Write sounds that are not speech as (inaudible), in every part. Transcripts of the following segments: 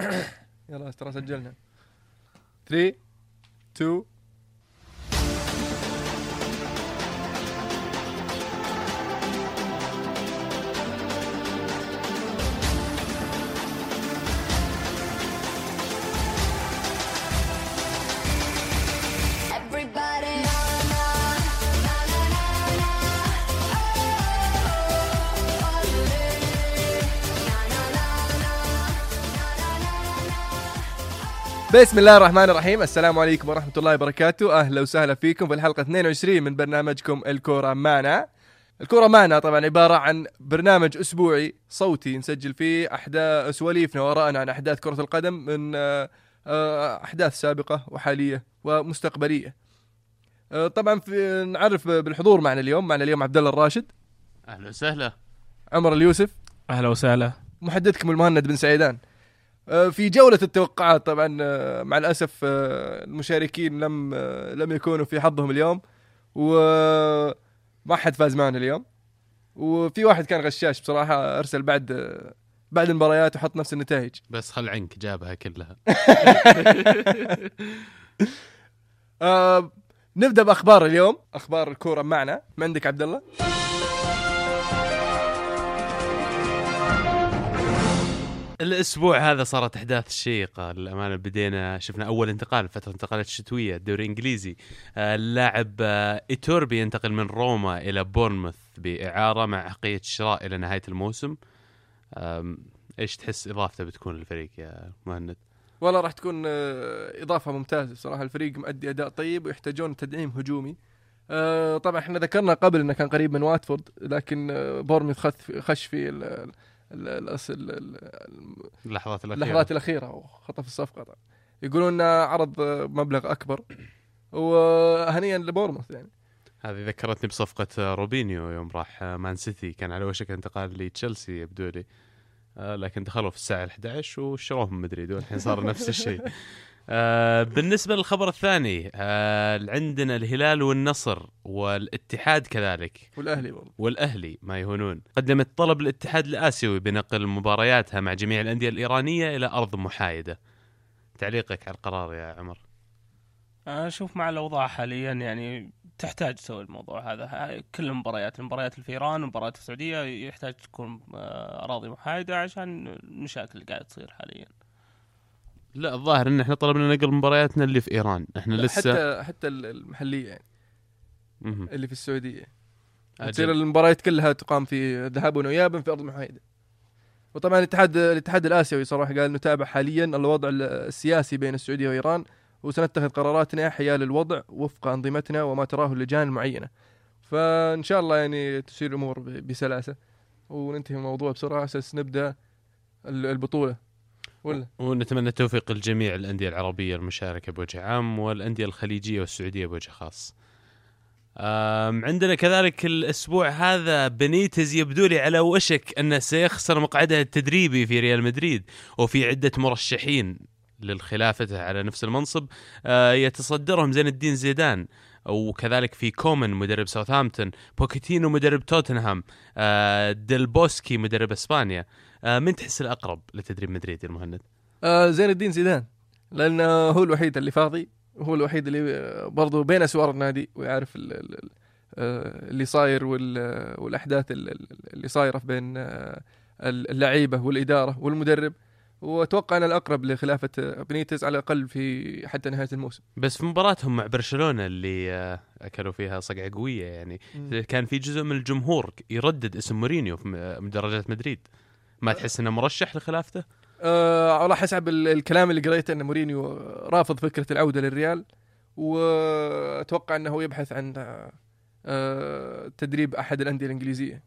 (coughs) يلا ترى سجلنا. 3 2 بسم الله الرحمن الرحيم. السلام عليكم ورحمة الله وبركاته. أهلا وسهلا فيكم في الحلقة 22 من برنامجكم الكورة معنا. الكورة معنا طبعا عبارة عن برنامج أسبوعي صوتي نسجل فيه أحداث سواليفنا وراءنا عن أحداث كرة القدم من آه، آه، أحداث سابقة وحالية ومستقبلية. آه، طبعا في نعرف بالحضور معنا اليوم معنا اليوم عبد الله الراشد. أهلا وسهلا. عمر اليوسف. أهلا وسهلا. محدثكم المهند بن سعيدان. في جولة التوقعات طبعا آه، مع الأسف آه، المشاركين لم آه، لم يكونوا في حظهم اليوم. وما حد فاز معنا اليوم. وفي واحد كان غشاش بصراحة أرسل بعد آه، بعد المباريات وحط نفس النتائج. بس خل عنك جابها كلها. (laughs) آه، نبدأ بأخبار اليوم. أخبار الكورة معنا. ما عندك عبد الله؟ الأسبوع هذا صارت إحداث شيقة. للأمانة بدينا شفنا أول انتقال فترة انتقالات الشتويه الدوري الإنجليزي. آه، اللاعب آه، إيتوربي ينتقل من روما إلى بورنموث بإعارة مع حقيه الشراء إلى نهاية الموسم. إيش تحس إضافته بتكون للفريق يا مهند؟ والله راح تكون آه، إضافة ممتازة بصراحه الفريق مؤدي أداء طيب ويحتاجون تدعيم هجومي. طبعا إحنا ذكرنا قبل إنه كان قريب من واتفورد لكن بورنموث خذ خش في اللحظات الأخيرة. اللحظات الأخيرة. وخطف الصفقة طبعا. يقولون عرض مبلغ أكبر. وهنيئا لبورنموث يعني. هذه ذكرتني بصفقة روبينيو يوم راح مان سيتي. كان على وشك انتقال لتشيلسي يبدو لي آه، لكن دخلوا في الساعة 11 وشروهم مدريد. والحين صار نفس الشيء. (laughs) آه، بالنسبة للخبر الثاني آه، عندنا الهلال والنصر والاتحاد كذلك. والأهلي والله. والأهلي ما يهونون. قدمت طلب الاتحاد الآسيوي بنقل مبارياتها مع جميع الأندية الإيرانية إلى أرض محايدة. تعليقك على القرار يا عمر. أشوف مع الأوضاع حاليا يعني تحتاج تسوي الموضوع هذا. كل المباريات المباريات في إيران والمباريات في السعودية يحتاج تكون آه، أراضي محايدة عشان المشاكل اللي قاعدة تصير حاليا. لا الظاهر إن إحنا طلبنا نقل مبارياتنا اللي في إيران. إحنا لسه حتى حتى المحلية. يعني. اللي في السعودية. تصير المباريات كلها تقام في ذهاب واياب في أرض محايده وطبعا الاتحاد الاتحاد الآسيوي صراحة قال نتابع حاليا الوضع السياسي بين السعودية وإيران وسنتخذ قراراتنا حيال الوضع وفق أنظمتنا وما تراه اللجان المعينه فإن شاء الله يعني تسير الأمور بسلاسة. وننتهي الموضوع بسرعة أساس نبدأ ال- البطولة. ولا ونتمنى التوفيق لجميع الأندية العربية المشاركة بوجه عام والأندية الخليجية والسعودية بوجه خاص. عندنا كذلك الأسبوع هذا بنيتز يبدو لي على وشك انه سيخسر مقعده التدريبي في ريال مدريد وفي عدة مرشحين لخلافته على نفس المنصب أه، يتصدرهم زين الدين زيدان وكذلك في كومان مدرب ساوثهامبتون بوكيتينو مدرب توتنهام أه، ديل بوسكي مدرب إسبانيا أه، من تحس الأقرب لتدريب مدريد المهند؟ آه زين الدين زيدان لأنه هو الوحيد اللي فاضي وهو الوحيد اللي آه، برضو بين أسوار النادي ويعرف ال- ال- ال- آه، اللي صاير وال- والأحداث ال- ال- اللي صايرة بين آه، اللعيبة والإدارة والمدرب وأتوقع أن الأقرب لخلافة آه، بنيتز على الأقل في حتى نهاية الموسم. بس في مباراتهم مع برشلونة اللي آه، أكلوا فيها صقعة قوية يعني. كان في جزء من الجمهور يردد اسم مورينيو في م- مدرجات مدريد. ما تحس إنه مرشح لخلافته؟ آه على حسب ال- الكلام اللي قريته إن مورينيو رافض فكرة العودة للريال وأتوقع إنه يبحث عن آه، آه تدريب أحد الأندية الإنجليزية.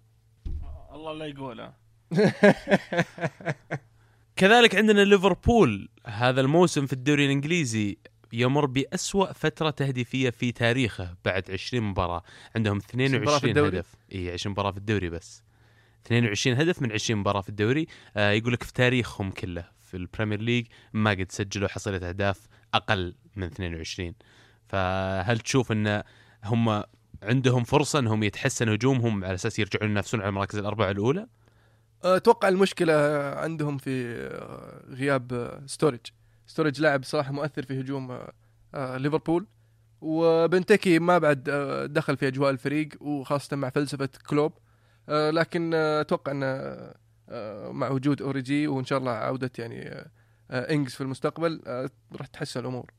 الله لا يقوله. (laughs) كذلك عندنا ليفربول. هذا الموسم في الدوري الإنجليزي يمر بأسوأ فترة تهديفية في تاريخه بعد 20 مباراة. عندهم مباراة في 22 الدوري؟ هدف. إي 20 مباراة في الدوري بس. 22 هدف من 20 مباراة في الدوري. آه يقول لك في تاريخهم كله في البريمير ليج ما قد سجلوا حصيلة أهداف أقل من 22 فهل تشوف إن هم عندهم فرصة إنهم يتحسن هجومهم على أساس يرجعون ينافسون على المراكز الأربعة الأولى؟ أتوقع المشكلة عندهم في آه، غياب آه، ستورج ستورج لاعب صراحة مؤثر في هجوم آه، ليفربول. وبنتكي ما بعد دخل في أجواء الفريق وخاصة مع فلسفة كلوب. لكن أتوقع إن مع وجود أوريجي وإن شاء الله عودة يعني إنجز في المستقبل راح تحسن الأمور.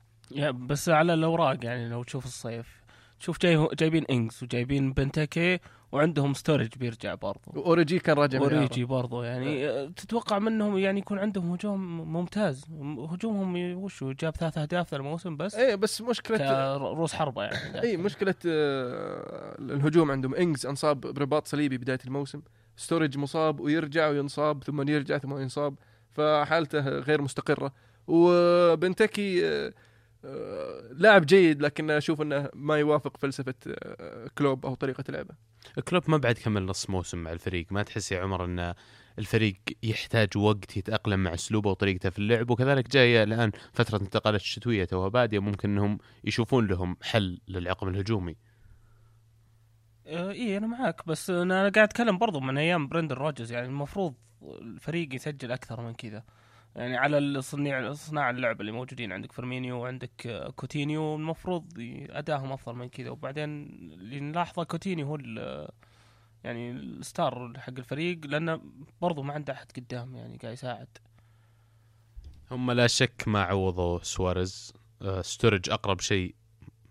بس على الأوراق يعني لو تشوف الصيف. تشوف جاي جايبين انجز وجايبين بنتكي وعندهم ستورج بيرجع برضو. واوريجي كان راجع. أوريجي برضو يعني آه، تتوقع منهم يعني يكون عندهم هجوم ممتاز. هجومهم وشو جاب ثلاث أهداف ذا الموسم بس؟ إيه بس مشكله كرؤوس حربة يعني. (laughs) اي مشكلة آه، الهجوم عندهم. انجز انصاب برباط صليبي بداية الموسم. ستورج مصاب ويرجع وينصاب ثم يرجع ثم ينصاب. فحالته غير مستقرة. وبنتكي آه، لاعب جيد لكن أشوف إنه ما يوافق فلسفة آه، كلوب أو طريقة لعبه. كلوب ما بعد كمل نص موسم مع الفريق. ما تحس يا عمر إن الفريق يحتاج وقت يتأقلم مع أسلوبه وطريقته في اللعب؟ وكذلك جاية الآن فترة انتقالات الشتوية توها باديه ممكن إنهم يشوفون لهم حل للعقم الهجومي. آه، إيه أنا معاك. بس أنا قاعد أتكلم برضو من أيام برندن روجرز. يعني المفروض الفريق يسجل أكثر من كذا. يعني على الصنيع صناع اللعب اللي موجودين عندك فيرمينيو وعندك آه، كوتينيو المفروض ادائهم أفضل من كذا. وبعدين اللي نلاحظه كوتينيو هو ال- يعني الستار حق الفريق لأنه برضو ما عنده أحد قدام يعني قاعد يساعد. هم لا شك ما عوضوا سواريز. آه، ستورج أقرب شيء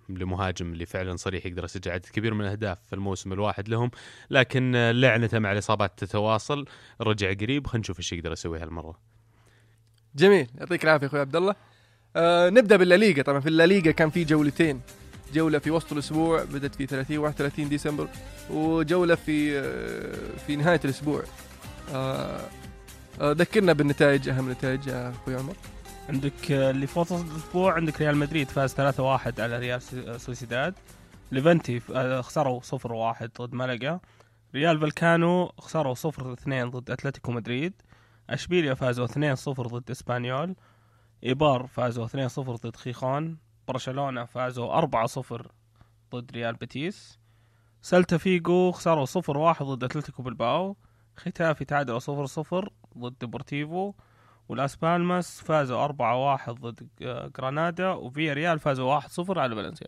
لمهاجم اللي فعلا صريح يقدر يسجل عدد كبير من الأهداف في الموسم الواحد لهم لكن آه، لعنته مع الإصابات تتواصل رجع قريب خلينا نشوف إيش يقدر يسوي هالمرة. جميل. يعطيك العافية أخوي عبد الله آه نبدأ بالليغا. طبعا في الليغا كان في جولتين. جولة في وسط الأسبوع بدأت في 30 31 ديسمبر. وجولة في آه في نهاية الأسبوع. آه آه ذكرنا بالنتائج. أهم نتائج أخوي عمر. عندك آه، اللي في وسط الأسبوع عندك ريال مدريد فاز 3-1 على ريال سو- سوسيداد. ليفانتي آه، خسروا 0-1 ضد ملقا. رايو فاليكانو خسروا 0-2 ضد أتلتيكو مدريد. أشبيليا فازوا 2-0 ضد إسبانيول إيبار فازوا 2-0 ضد خيخون برشلونة فازوا 4-0 ضد ريال بيتيس سلتا فيجو خسروا 0-1 ضد أتلتيكو بلباو ختافي تعادلوا 0-0 ضد ديبورتيفو ولاس بالماس فازوا 4-1 ضد جرانادا وفيا ريال فازوا 1-0 على فالنسيا.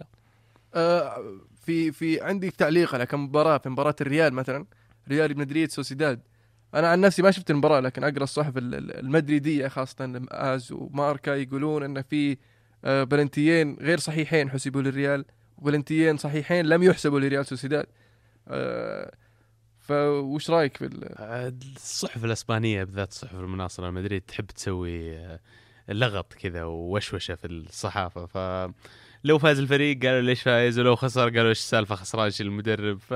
آه في في عندي تعليق على كم مباراة في مباراة الريال مثلا ريال مدريد سوسيداد. أنا عن نفسي ما شفت المباراة لكن أقرأ الصحف ال- ال- المدريدية خاصة آز وماركا يقولون إن في آه بلنتيين غير صحيحين حسبوا للريال وبلنتيين صحيحين لم يحسبوا لريال سوسيداد. آه فوش رأيك في ال- الصحف الأسبانية بالذات الصحف المناصرة لمدريد تحب تسوي آه، لغط كذا ووشوشة في الصحافة. ف لو فاز الفريق قالوا ليش فايز ولو خسر قالوا إيش السالفة خسران إيش المدرب. ف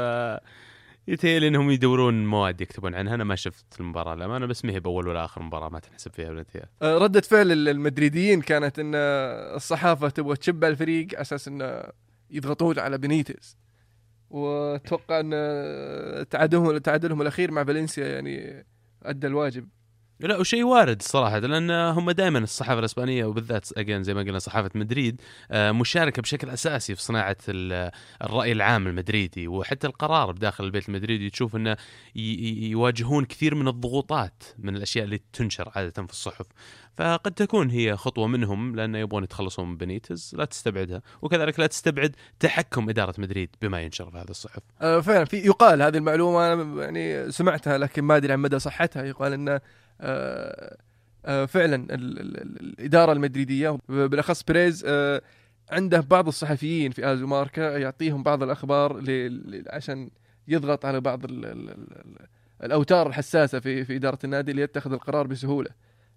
يتهيألي إنهم يدورون مواد يكتبون عنها. أنا ما شفت المباراة الامانه بس ما هي بأول ولا آخر مباراة ما تنحسب فيها بالانتهاء آه ردة فعل ال- المدريديين كانت إن الصحافة تبغى تشب على الفريق على أساس إنه يضغطون على بنيتز. وأتوقع إن تعادلهم تعادلهم الأخير مع فالنسيا يعني أدى الواجب. لا وشيء وارد صراحة لأن هم دائما الصحافة الإسبانية وبالذات أجين زي ما قلنا صحافة مدريد آه، مشاركة بشكل أساسي في صناعة ال- الرأي العام المدريدي وحتى القرار بداخل البيت المدريدي تشوف أنه يواجهون كثير من الضغوطات من الأشياء اللي تنشر عادة في الصحف. فقد تكون هي خطوة منهم لأن يبغون يتخلصون من بنيتز لا تستبعدها. وكذلك لا تستبعد تحكم إدارة مدريد بما ينشر في هذه الصحف. آه فعلا في يقال هذه المعلومة أنا يعني سمعتها لكن ما أدري عن مدى صحتها. يقال آه فعلا ال ال ال الإدارة المدريدية بالاخص بريز آه عنده بعض الصحفيين في ازو ماركا يعطيهم بعض الأخبار عشان يضغط على بعض ال ال ال الأوتار الحساسة في في إدارة النادي ليتخذ القرار بسهولة.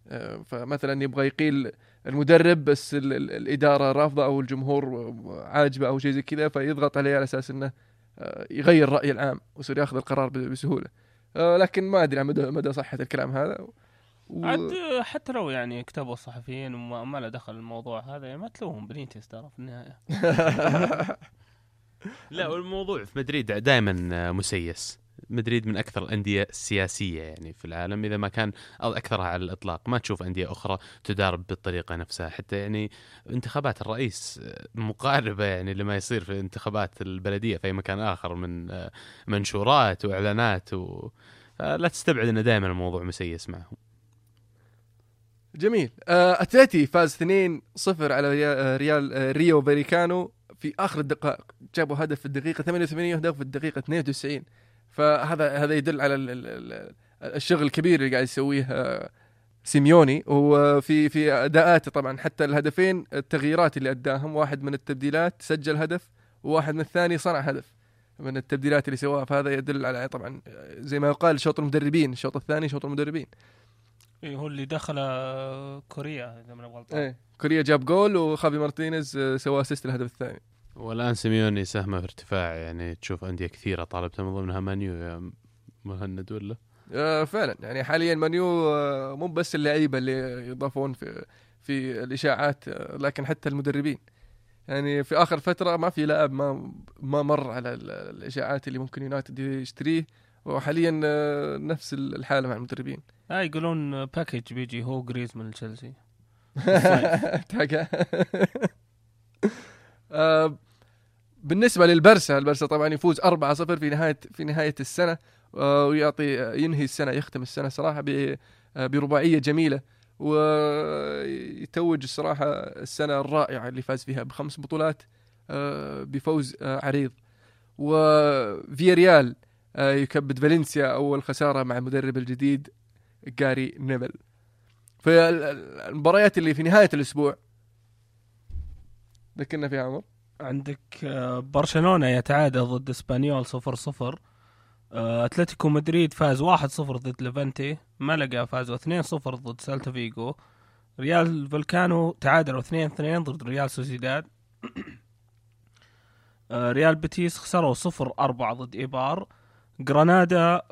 آه، فمثلا يبغى يقيل المدرب بس ال ال الإدارة رافضة أو الجمهور عاجبه أو شيء زي كذا فيضغط عليه على أساس إنه آه، يغير الراي العام ويصير ياخذ القرار بسهولة. آه، لكن ما أدري عن مدى مدى صحة الكلام هذا. و... عاد حتى لو يعني كتبوا الصحفيين وما ما له دخل الموضوع هذا يعني ما تلوهم بنيتس ترى في النهاية. (laughs) لا والموضوع في مدريد دائما مسيس. مدريد من أكثر الأندية السياسية يعني في العالم إذا ما كان أو أكثرها على الإطلاق. ما تشوف أندية أخرى تدار بالطريقة نفسها. حتى يعني انتخابات الرئيس مقاربة يعني لما يصير في انتخابات البلدية في أي مكان آخر من منشورات وإعلانات و فلا تستبعد انه دائما الموضوع مسيس معهم. جميل. آه، أتلتي فاز 2-0 على ريال, آه، ريال آه، رايو فاليكانو في آخر الدقائق. جابوا هدف في الدقيقة 88 وهدف في الدقيقة 92 فهذا هذا يدل على ال- ال- ال- الشغل الكبير اللي قاعد يسويه آه، سيميوني. وفي في أداءاته طبعا حتى الهدفين التغييرات اللي أداهم واحد من التبديلات سجل هدف وواحد من الثاني صنع هدف من التبديلات اللي سواها فهذا يدل على طبعا زي ما يقال شوط المدربين الشوط الثاني شوط المدربين. إيه هو اللي دخل آه، كوريا إذا ما غلطان. إيه كوريا جاب جول وخافي مارتينيز آه، سوى assist الهدف الثاني. والآن سيميوني سهمه في ارتفاع يعني تشوف أندية كثيرة طالبته من ضمنها مانيو يا مهند ولا؟ آه فعلا. يعني حاليا مانيو آه مو بس اللعيبة اللي يضافون في في الإشاعات آه لكن حتى المدربين. يعني في آخر فترة ما في لاعب ما ما مر على ال- الإشاعات اللي ممكن يونايتد يشتريه وحاليا آه نفس الحالة مع المدربين. آه يقولون package بيجي هو جريزمان تشيلسي (laughs) بالنسبة للبرسا البرسا طبعا يفوز 4-0 في نهاية في نهاية السنة آه، ويعطي ينهي السنة يختم السنة صراحة آه، برباعية جميلة ويتوج الصراحه السنة الرائعة اللي فاز فيها بخمس بطولات آه، بفوز آه، عريض. وفياريال آه، يكبد فالنسيا أول خسارة مع المدرب الجديد جاري نيفل. في ال- ال- المباريات اللي في نهاية الأسبوع ذكرنا فيها عمر؟ عندك آه، برشلونة يتعادل ضد إسبانيول 0 0 أتلتيكو مدريد فاز 1 0 ضد ليفانتي ملقا فازوا 2 0 ضد سلتا فيجو. رايو فاليكانو تعادلوا 2 2 ضد ريال سوسيداد. (coughs) آه، ريال بيتيس خسروا 0 4 ضد إيبار. جرانادا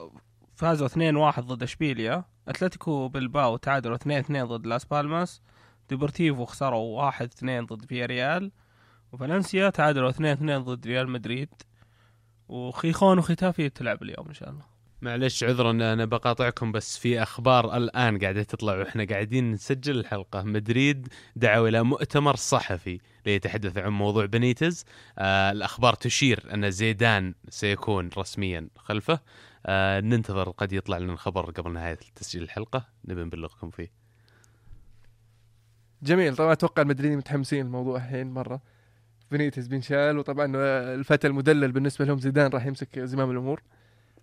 فازوا 2 1 ضد إشبيليا. أتلتيكو بلباو تعادلوا 2 2 ضد لاس بالماس. ديبورتيفو خسروا 1 2 ضد فياريال وفالنسيا تعادلوا 2 2 ضد ريال مدريد وخيخون وختافي تلعب اليوم إن شاء الله. معلش عذرا أنا بقاطعكم بس في أخبار الآن قاعدة تطلع وإحنا قاعدين نسجل الحلقة. مدريد دعوا إلى مؤتمر صحفي ليتحدث عن موضوع بنيتز. آه الأخبار تشير أن زيدان سيكون رسميا خلفه. آه ننتظر قد يطلع لنا الخبر قبل نهاية تسجيل الحلقة. نبي نبلغكم فيه. جميل. طبعا أتوقع المدريدين متحمسين الموضوع الحين مرة. بنيتز بنشال وطبعا آه، الفتى المدلل بالنسبة لهم زيدان راح يمسك زمام الأمور.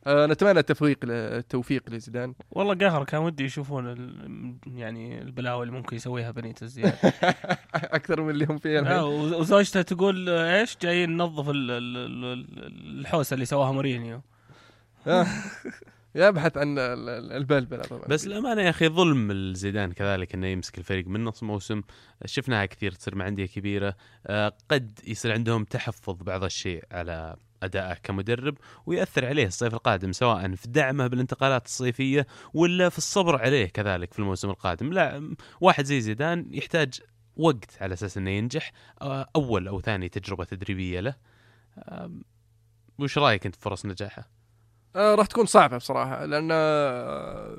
آه، نتمنى التفويق التوفيق لزيدان. والله قهر كان ودي يشوفون ال- يعني البلاوي اللي ممكن يسويها بنيتز زيادة (laughs) أكثر من اللي هم فيه آه، الحين و- وزوجته تقول آه، إيش؟ جايين ننظف ال- ال- ال- الحوسة اللي سواها مورينيو. آه، (laughs) يبحث عن ال- ال- البلبله طبعا بس الأمانة يا أخي ظلم الزيدان كذلك إنه يمسك الفريق من نص موسم. شفناها كثير تصير مع انديه كبيرة. آه، قد يصير عندهم تحفظ بعض الشيء على أدائه كمدرب ويأثر عليه الصيف القادم سواء في دعمه بالانتقالات الصيفية ولا في الصبر عليه كذلك في الموسم القادم. لا واحد زي زيدان يحتاج وقت على أساس إنه ينجح آه، أول أو ثاني تجربة تدريبية له. وش رأيك أنت في فرص نجاحه؟ آه راح تكون صعبة بصراحة لأن آه،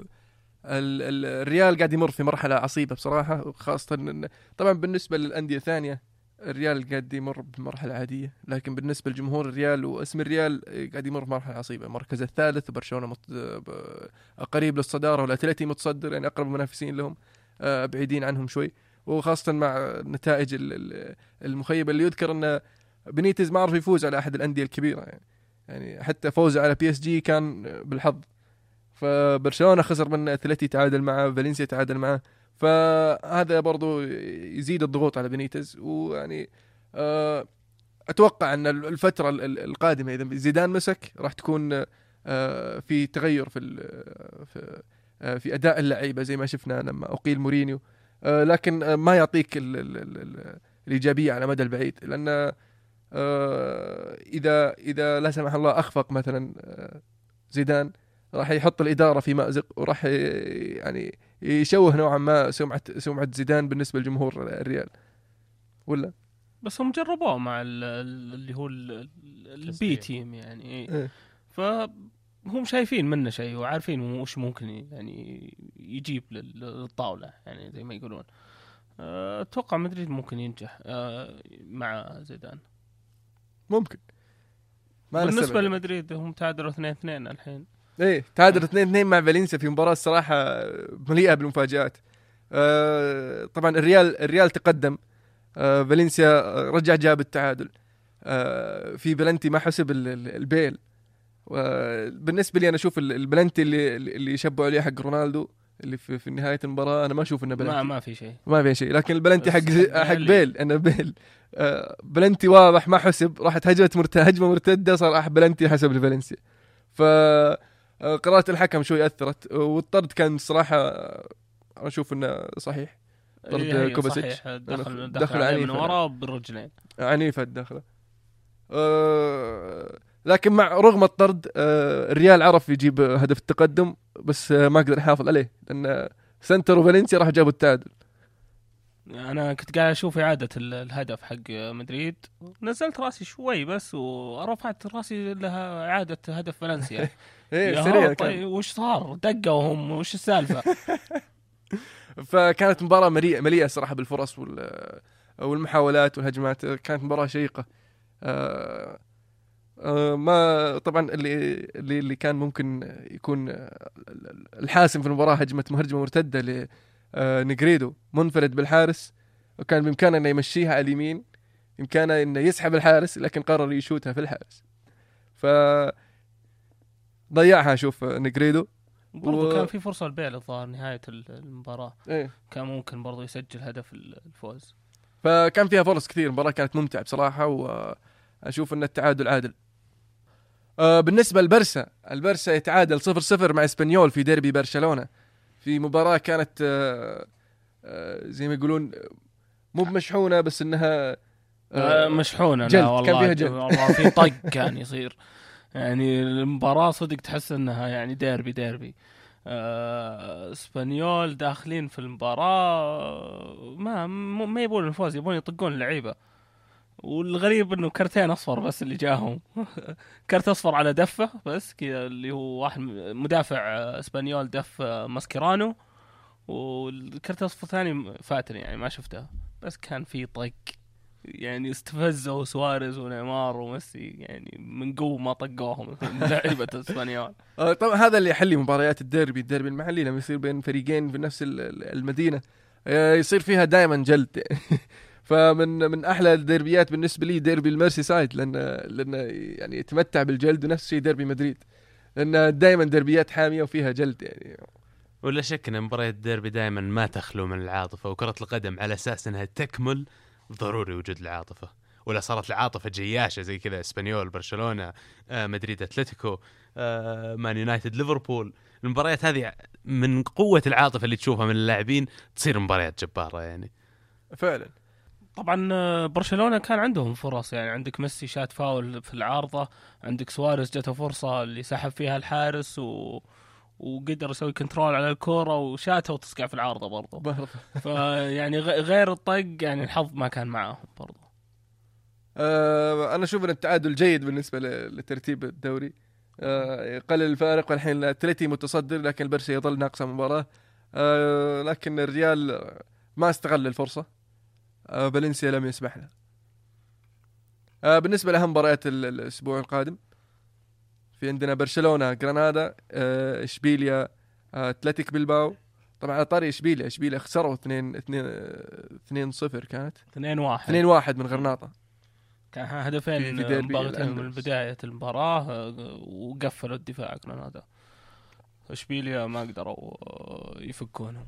ال- ال- الريال قاعد يمر في مرحلة عصيبة بصراحة خاصه إن طبعا بالنسبة للأندية الثانية الريال قاعد يمر بمرحلة عادية لكن بالنسبة لجمهور الريال واسم الريال آه، قاعد يمر بمرحله عصيبة. المركز الثالث وبرشلونه مت... قريب للصدارة والأتلتي متصدر يعني أقرب المنافسين لهم آه، بعيدين عنهم شوي. وخاصة مع النتائج ال- ال- المخيبة اللي يذكر إن بنيتز ما عرف يفوز على أحد الأندية الكبيرة يعني. يعني حتى فوزه على PSG كان بالحظ. فبرشلونة خسر من أتلتي تعادل معه فالنسيا تعادل معه. فهذا برضو يزيد الضغوط على بنيتز ويعني آه، أتوقع أن الفترة ال- ال- القادمة إذا زيدان مسك راح تكون آه، في تغير في آه، في أداء اللعيبة زي ما شفنا لما أقيل مورينيو. لكن ما يعطيك ال ال ال ال الإيجابية على مدى البعيد. لأن إذا إذا لا سمح الله أخفق مثلا آه، زيدان راح يحط الإدارة في مأزق وراح يعني يشوه نوعا ما سمعة سمعة زيدان بالنسبة لجمهور الريال. ولا؟ بس هم جربوه مع ال- ال- اللي هو ال- ال- ال B team يعني. إيه. فهم شايفين منه شيء وعارفين وش ممكن يعني يجيب لل- للطاولة يعني زي ما يقولون. أه، أتوقع مدريد ممكن ينجح مع زيدان. ممكن. ما بالنسبة. لمدريد هم تعادلوا 2 2 الحين. إيه تعادل 2 2 مع فالنسيا في مباراة الصراحه مليئة بالمفاجآت. آه طبعا الريال الريال تقدم. آه فالنسيا رجع جاب التعادل. آه في بلنتي ما حسب ال- ال- البيل. بالنسبة لي أنا أشوف ال- البلنتي اللي اللي يشبعوا عليه حق رونالدو. اللي في, في نهاية المباراة أنا ما أشوف إنه بلنتي. ما ما في شيء. ما في شيء. لكن البلنتي حق حق بيل. أنا بيل. آه، بلنتي واضح ما حسب راحت هجمه مرت... هجمة مرتدة صار بلنتي حسب الفالنسيا. ف آه، قراءة الحكم شوي أثرت والطرد كان صراحة آه، أشوف إنه صحيح. طرد إيه، هي كوفاسيتش. صحيح. دخل دخل دخل عليه عنيف من ورا بالرجلين. عنيفة الدخلة آه، لكن مع رغم الطرد آه، الريال عرف يجيب هدف التقدم بس آه، ما قدر يحافظ عليه لأن سنتر وفالنسيا راح جابوا التعادل. أنا كنت قاعد أشوف إعادة ال- الهدف حق مدريد. نزلت راسي شوي بس ورفعت راسي لها إعادة هدف فالنسيا. (laughs) إيه سريع طيب وش صار؟ دقوا هم وش السالفة؟ (laughs) فكانت مباراة مليئة مليئة صراحة بالفرص وال والمحاولات والهجمات كانت مباراة شيقة. آه، آه، ما طبعا اللي اللي اللي كان ممكن يكون آه، الحاسم في المباراة هجمة هجمة مرتدة لنجريدو منفرد بالحارس وكان بإمكانه إنه يمشيها على اليمين بإمكانه إنه يسحب الحارس لكن قرر يشوتها في الحارس. ف ضيعها أشوف نجريدو. برضو و- كان في فرصة لبيل الظاهر نهاية ال- المباراة. إيه. كان ممكن برضو يسجل هدف ال- الفوز. فكان فيها فرص كثير المباراة كانت ممتعة بصراحة وأشوف أن التعادل عادل. آه، بالنسبة للبرسا البرسا يتعادل 0-0 مع إسبانيول في ديربي برشلونة. في مباراة كانت آه، آه، زي ما يقولون مو بمشحونة بس إنها مشحونة جلد، لا كان والله فيها جلد. والله في (laughs) طق كان يصير. يعني المباراة صدق تحس إنها يعني ديربي ديربي. إسبانيول داخلين في المباراة ما ما يبون الفوز يبون يطقون اللعيبة. والغريب إنه كرتين أصفر بس اللي جاهم. (laughs) كرت أصفر على دفة بس كذا اللي هو واحد مدافع إسبانيول دف ماسكيرانو والكرت الأصفر الثاني فاتني يعني ما شفته. بس كان في طق. يعني استفزوا سواريز ونيمار وميسي يعني من قوة ما طقوهم (laughs) لعيبة إسبانيول. آه، طبعا هذا اللي يحلي مباريات الديربي. الديربي المحلي لما يصير بين فريقين في نفس ال- ال- المدينة آه، يصير فيها دائما جلد. (laughs) فمن من أحلى الديربيات بالنسبة لي ديربي ال Merseyside لأن لأن يعني يتمتع بالجلد ونفس الشيء ديربي مدريد. لأن دائما ديربيات حامية وفيها جلد يعني. ولا شك إن مباريات الديربي دائما ما تخلو من العاطفة وكرة القدم على أساس إنها تكمل ضروري وجود العاطفة. ولا صارت العاطفة جياشة زي كذا إسبانيول برشلونة آه، مدريد أتلتيكو آه، مان يونايتد ليفربول. المباريات هذه من قوة العاطفة اللي تشوفها من اللاعبين تصير مباريات جبارة يعني. فعلا. طبعا آه، برشلونة كان عندهم فرص يعني عندك ميسي شات فاول في العارضة عندك سواريز جته فرصة اللي سحب فيها الحارس و... وقدر يسوي control على الكورة وشاتها وتصقع في العارضة برضو برضه. فيعني غير الطق يعني الحظ ما كان معاهم برضو آه أنا أشوف إن التعادل جيد بالنسبة لترتيب الدوري. آه يقلل الفارق والحين اتلتي متصدر لكن البرسا يظل ناقصة مباراة. آه لكن الريال ما استغل الفرصة. فالنسيا لم يسمح له آه بالنسبة لأهم مباريات ال- الأسبوع القادم في عندنا برشلونة جرانادا آه إشبيليا آه، أتلتيك بلباو. طبعا على طاري إشبيليا إشبيليا خسروا 2 2 2 0 كانت. 2 1 2 1 من غرناطة. كان في- هدفين مباغتين من. بداية المباراة آه، وقفلوا الدفاع جرانادا إشبيليا ما قدروا آه، يفكونهم.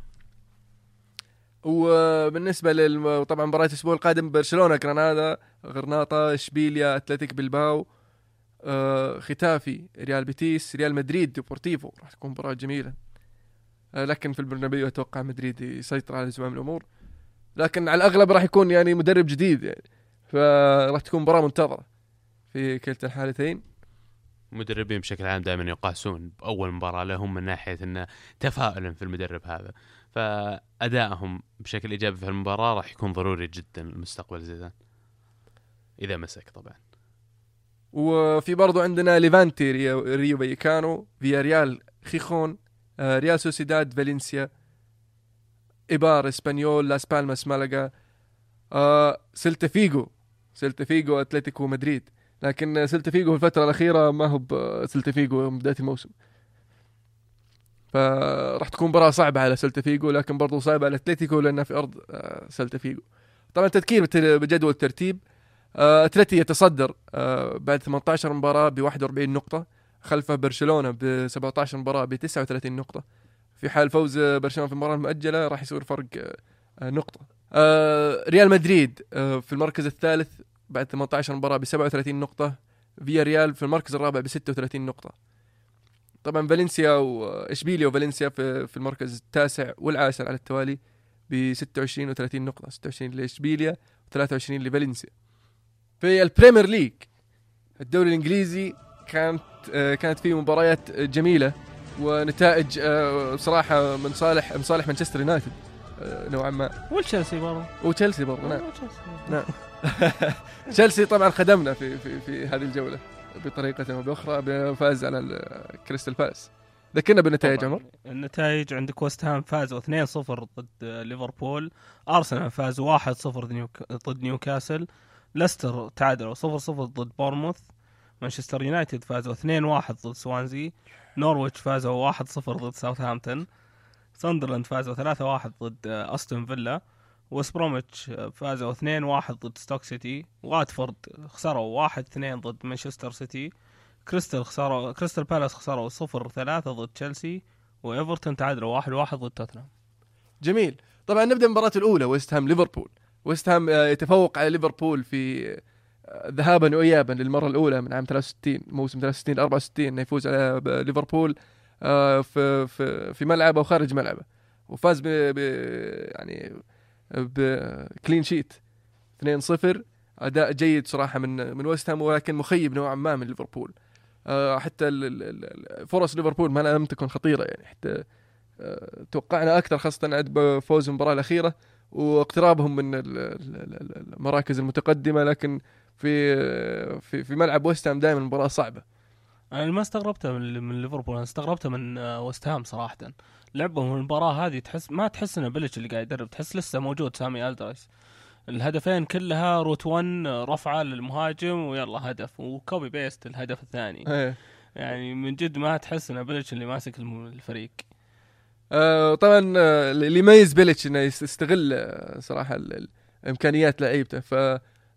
وبالنسبة لل طبعا مباراة الأسبوع القادم برشلونة جرانادا غرناطة إشبيليا أتلتيك بلباو آه، ختافي ريال بيتيس ريال مدريد ديبورتيفو راح تكون مباراة جميلة. آه، لكن في البرنابيو أتوقع مدريد يسيطر على زمام الأمور. لكن على الأغلب راح يكون يعني مدرب جديد يعني. فراح تكون مباراة منتظرة في كلتا الحالتين. المدربين بشكل عام دائما يقاسون بأول مباراة لهم من ناحية انه تفاؤلا في المدرب هذا. فأدائهم بشكل إيجابي في المباراه راح يكون ضروري جدا لمستقبل زيدان. إذا مسك طبعا. وفي برضو عندنا ليفانتي رايو, رايو فاليكانو فياريال خيخون آه، ريال سوسيداد فالنسيا إيبار إسبانيول لاس بالماس مالاغا آه، سيلتا فيجو سيلتا فيجو أتلتيكو مدريد. لكن سيلتا فيجو في الفترة الأخيرة ما هو سيلتا فيجو بداية الموسم. فراح تكون مباراة صعبة على سلتا فيجو لكن برضو صعبة على أتلتيكو لأنها في أرض آه، سلتا فيجو. طبعا تذكير بجدول الترتيب آه، أتلتي يتصدر آه، بعد 18 مباراة ب 41 نقطة خلفه برشلونة ب 17 مباراة ب 39 نقطة. في حال فوز برشلونة في المباراة المؤجلة راح يصير فرق نقطة. ريال مدريد في المركز الثالث بعد 18 مباراة ب 37 نقطة. فيا ريال في المركز الرابع ب 36 نقطة. طبعا فالنسيا واشبيليا وفالنسيا في في المركز التاسع والعاشر على التوالي ب 26 و30 نقطة 26 لإشبيليا و23 لفالنسيا. في ال Premier League الدوري الإنجليزي كانت كانت فيه مباريات جميلة ونتائج بصراحه من صالح من صالح مانشستر يونايتد نوعا ما. وتشيلسي برضه. وتشيلسي برضه نعم. نعم. (laughs) تشيلسي طبعا خدمنا في في في هذه الجولة. بطريقة أو بأخرى بفوز على ال- كريستال بالاس. ذكرنا بالنتائج. عمر؟ النتائج عندك ويست هام فازوا 2-0 ضد ليفربول. أرسنال فاز 1-0 ضد نيوك- ضد نيوكاسل. ليستر تعادلوا 0-0 ضد بورنموث. مانشستر يونايتد فازوا 2-1 ضد سوانزي. نورويتش فازوا 1-0 ضد ساوثهامبتون. ساندرلاند فازوا 3-1 ضد أستون فيلا. وست بروميتش فازوا 2-1 ضد ستوك سيتي واتفورد خسروا 1-2 ضد مانشستر سيتي كريستال خسروا كريستال بالاس خسروا 0-3 ضد تشيلسي وإيفرتون تعادلوا 1-1 ضد توتنهام. جميل. طبعا نبدأ المباراة الأولى ويست هام ليفربول. ويست هام آه، يتفوق على ليفربول في آه، ذهابا وايابا للمرة الأولى من عام 63 موسم 63 64 إنه يفوز على ليفربول آه، في في في ملعبه وخارج ملعبه. وفاز ب- يعني ب clean sheet 2-0 أداء جيد صراحة من من ويست هام ولكن مخيب نوعا ما من ليفربول. آه، حتى فرص ليفربول ما لم تكن خطيرة يعني. حتى آه، توقعنا أكثر خاصة عقب فوز المباراة الأخيرة واقترابهم من ال- ال- ال- المراكز المتقدمة لكن في في في ملعب ويست هام دائما المباراة صعبة. أنا ما استغربته من ليفربول أنا استغربته من آه، وست هام صراحة. لعبهم المباراة هذه تحس ما تحس إنه بيليتش اللي قاعد يدرب تحس لسه موجود سام ألاردايس. الهدفين كلها route 1 رفعة للمهاجم ويلا هدف و copy paste الهدف الثاني. إيه. يعني من جد ما تحس إنه بيليتش اللي ماسك الفريق. آه، طبعا آه، اللي يميز بيليتش إنه يس- يستغل آه، صراحة إمكانيات لعيبته. ف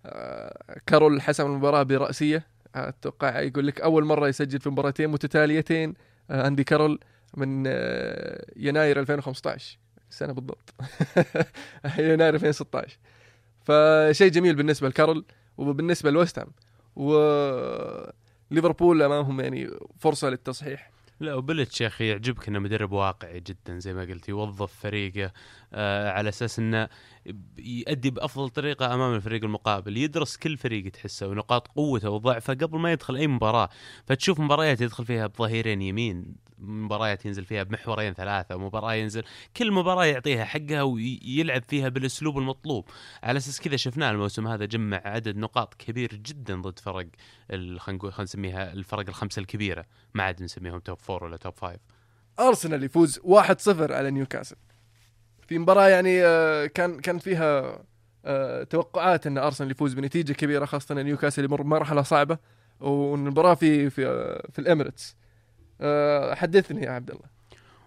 آه، كارول حسم المباراة برأسية. أتوقع يقول لك أول مرة يسجل في مباراتين متتاليتين أندي كارول. من آه، يناير 2015 سنة بالضبط. (laughs) يناير 2016 فشيء جميل بالنسبة لكارول وبالنسبة لويست هام. وليفربول أمامهم يعني فرصة للتصحيح. لا وبلتش يا أخي يعجبك إنه مدرب واقعي جدا زي ما قلت يوظف فريقه آه على أساس إنه يؤدي بأفضل طريقة أمام الفريق المقابل يدرس كل فريق تحسه ونقاط قوته وضعفه قبل ما يدخل أي مباراة. فتشوف مباريات يدخل فيها بظهيرين يمين مباريات ينزل فيها بمحورين ثلاثة ومباراه ينزل كل مباراة يعطيها حقها ويلعب فيها بالأسلوب المطلوب. على أساس كذا شفناه الموسم هذا جمع عدد نقاط كبير جدا ضد فرق خلينا نسميها الفرق الخمسة الكبيرة. ما عاد نسميهم top four ولا top five. أرسنال يفوز 1-0 على نيوكاسل. في مباراة يعني آه، كان كان فيها آه، توقعات إن أرسنال يفوز بنتيجة كبيرة خاصة إن نيوكاسل يمر بمرحلة صعبة والمباراه في في آه، في الإميريتس. حدثني يا عبد الله.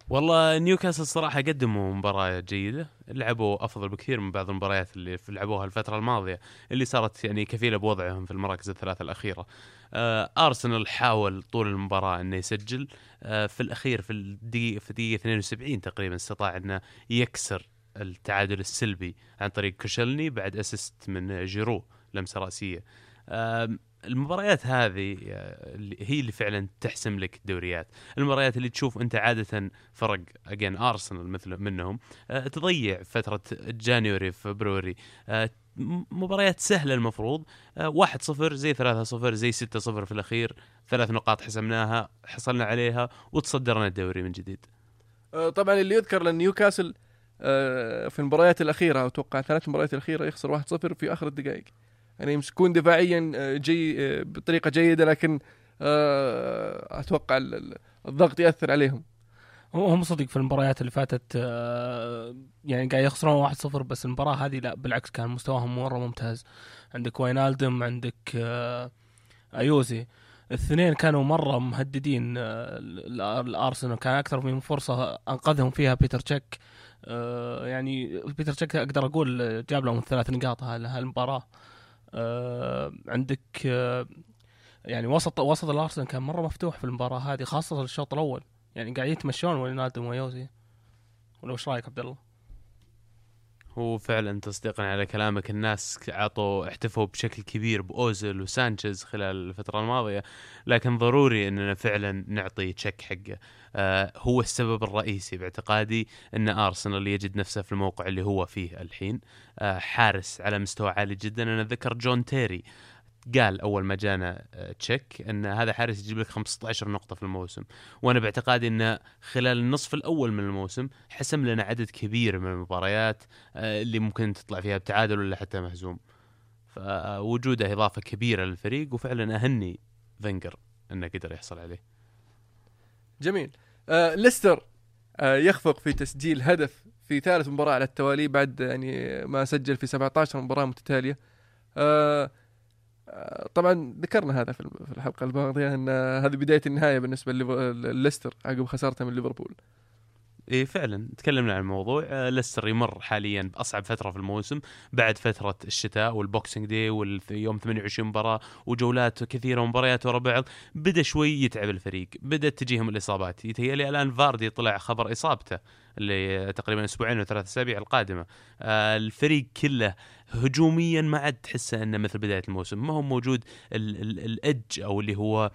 والله نيوكاسل صراحة قدموا مباراة جيدة. لعبوا أفضل بكثير من بعض المباريات اللي لعبوها الفترة الماضية اللي صارت يعني كفيلة بوضعهم في المراكز الثلاثة الأخيرة. آه أرسنال حاول طول المباراة أنه يسجل. آه في الأخير في الدقيقة في دقيقة 72 تقريبا استطاع أنه يكسر التعادل السلبي عن طريق كوسيلني بعد assist من جيرو لمسة رأسية. آم، المباريات هذه آه، هي اللي فعلا تحسم لك الدوريات. المباريات اللي تشوف أنت عادة فرق again ارسنال مثلا منهم آه، تضيع فترة جانيوري فبروري آه، م- مباريات سهلة المفروض آه، 1-0 زي 3-0 زي 6-0 في الأخير. ثلاث نقاط حسمناها حصلنا عليها وتصدرنا الدوري من جديد. طبعا اللي يذكر لأن نيوكاسل في المباريات الأخيرة أتوقع ثلاث مباريات الأخيرة يخسر 1-0 في آخر الدقائق. يعني يمسكون دفاعيا آه، جي آه، بطريقة جيدة لكن آه، أتوقع ال- ال- الضغط يأثر عليهم. هم صدق في المباريات اللي فاتت يعني قاعد يخسرون 1-0 بس المباراة هذه لا بالعكس كان مستواهم مرة ممتاز. عندك واينالدم عندك أيوزي. الاثنين كانوا مرة مهددين ال- الأرسنال. كان أكثر من فرصة أنقذهم فيها بيتر تشيك. يعني بيتر تشيك أقدر أقول جاب لهم ثلاث نقاط هال- هالمباراة. عندك آه، يعني وسط وسط الأرسنال كان مرة مفتوح في المباراة هذه خاصة الشوط الأول يعني قاعد يتمشون وينادوا ويوزي ولا وش رأيك عبد الله؟ هو فعلا تصديقا على كلامك. الناس عطوا احتفوا بشكل كبير باوزل وسانشيز خلال الفترة الماضية لكن ضروري إننا فعلا نعطي تشيك حقه. آه هو السبب الرئيسي باعتقادي إن ارسنال يجد نفسه في الموقع اللي هو فيه الحين. آه حارس على مستوى عالي جدا. أنا اتذكر جون تيري قال أول ما جانا آه، تشيك إن هذا حارس يجيب لك 15 نقطة في الموسم. وأنا باعتقادي انه خلال النصف الأول من الموسم حسم لنا عدد كبير من المباريات آه، اللي ممكن تطلع فيها بتعادل ولا حتى مهزوم. فوجوده إضافة كبيرة للفريق وفعلا أهني فينجر إنه قدر يحصل عليه. جميل. آه ليستر آه يخفق في تسجيل هدف في ثالث مباراة على التوالي بعد يعني ما سجل في 17 مباراة متتالية. آه آه، طبعا ذكرنا هذا في الحلقة الماضية إن آه، هذه بداية النهاية بالنسبة لليستر عقب خسارته من ليفربول. إيه فعلا تكلمنا عن الموضوع. آه، ليستر يمر حاليا بأصعب فترة في الموسم بعد فترة الشتاء وال Boxing Day واليوم 28 مباراة وجولات كثيرة ومباريات ورا بعض بدأ شوي يتعب الفريق بدات تجيهم الإصابات. يتهيألي الآن فاردي طلع خبر إصابته اللي تقريبا أسبوعين أو ثلاث أسابيع القادمة. آه، الفريق كله هجوميا ما عاد تحسه إنه مثل بداية الموسم. ما هو موجود ال- ال- الإدج أو اللي هو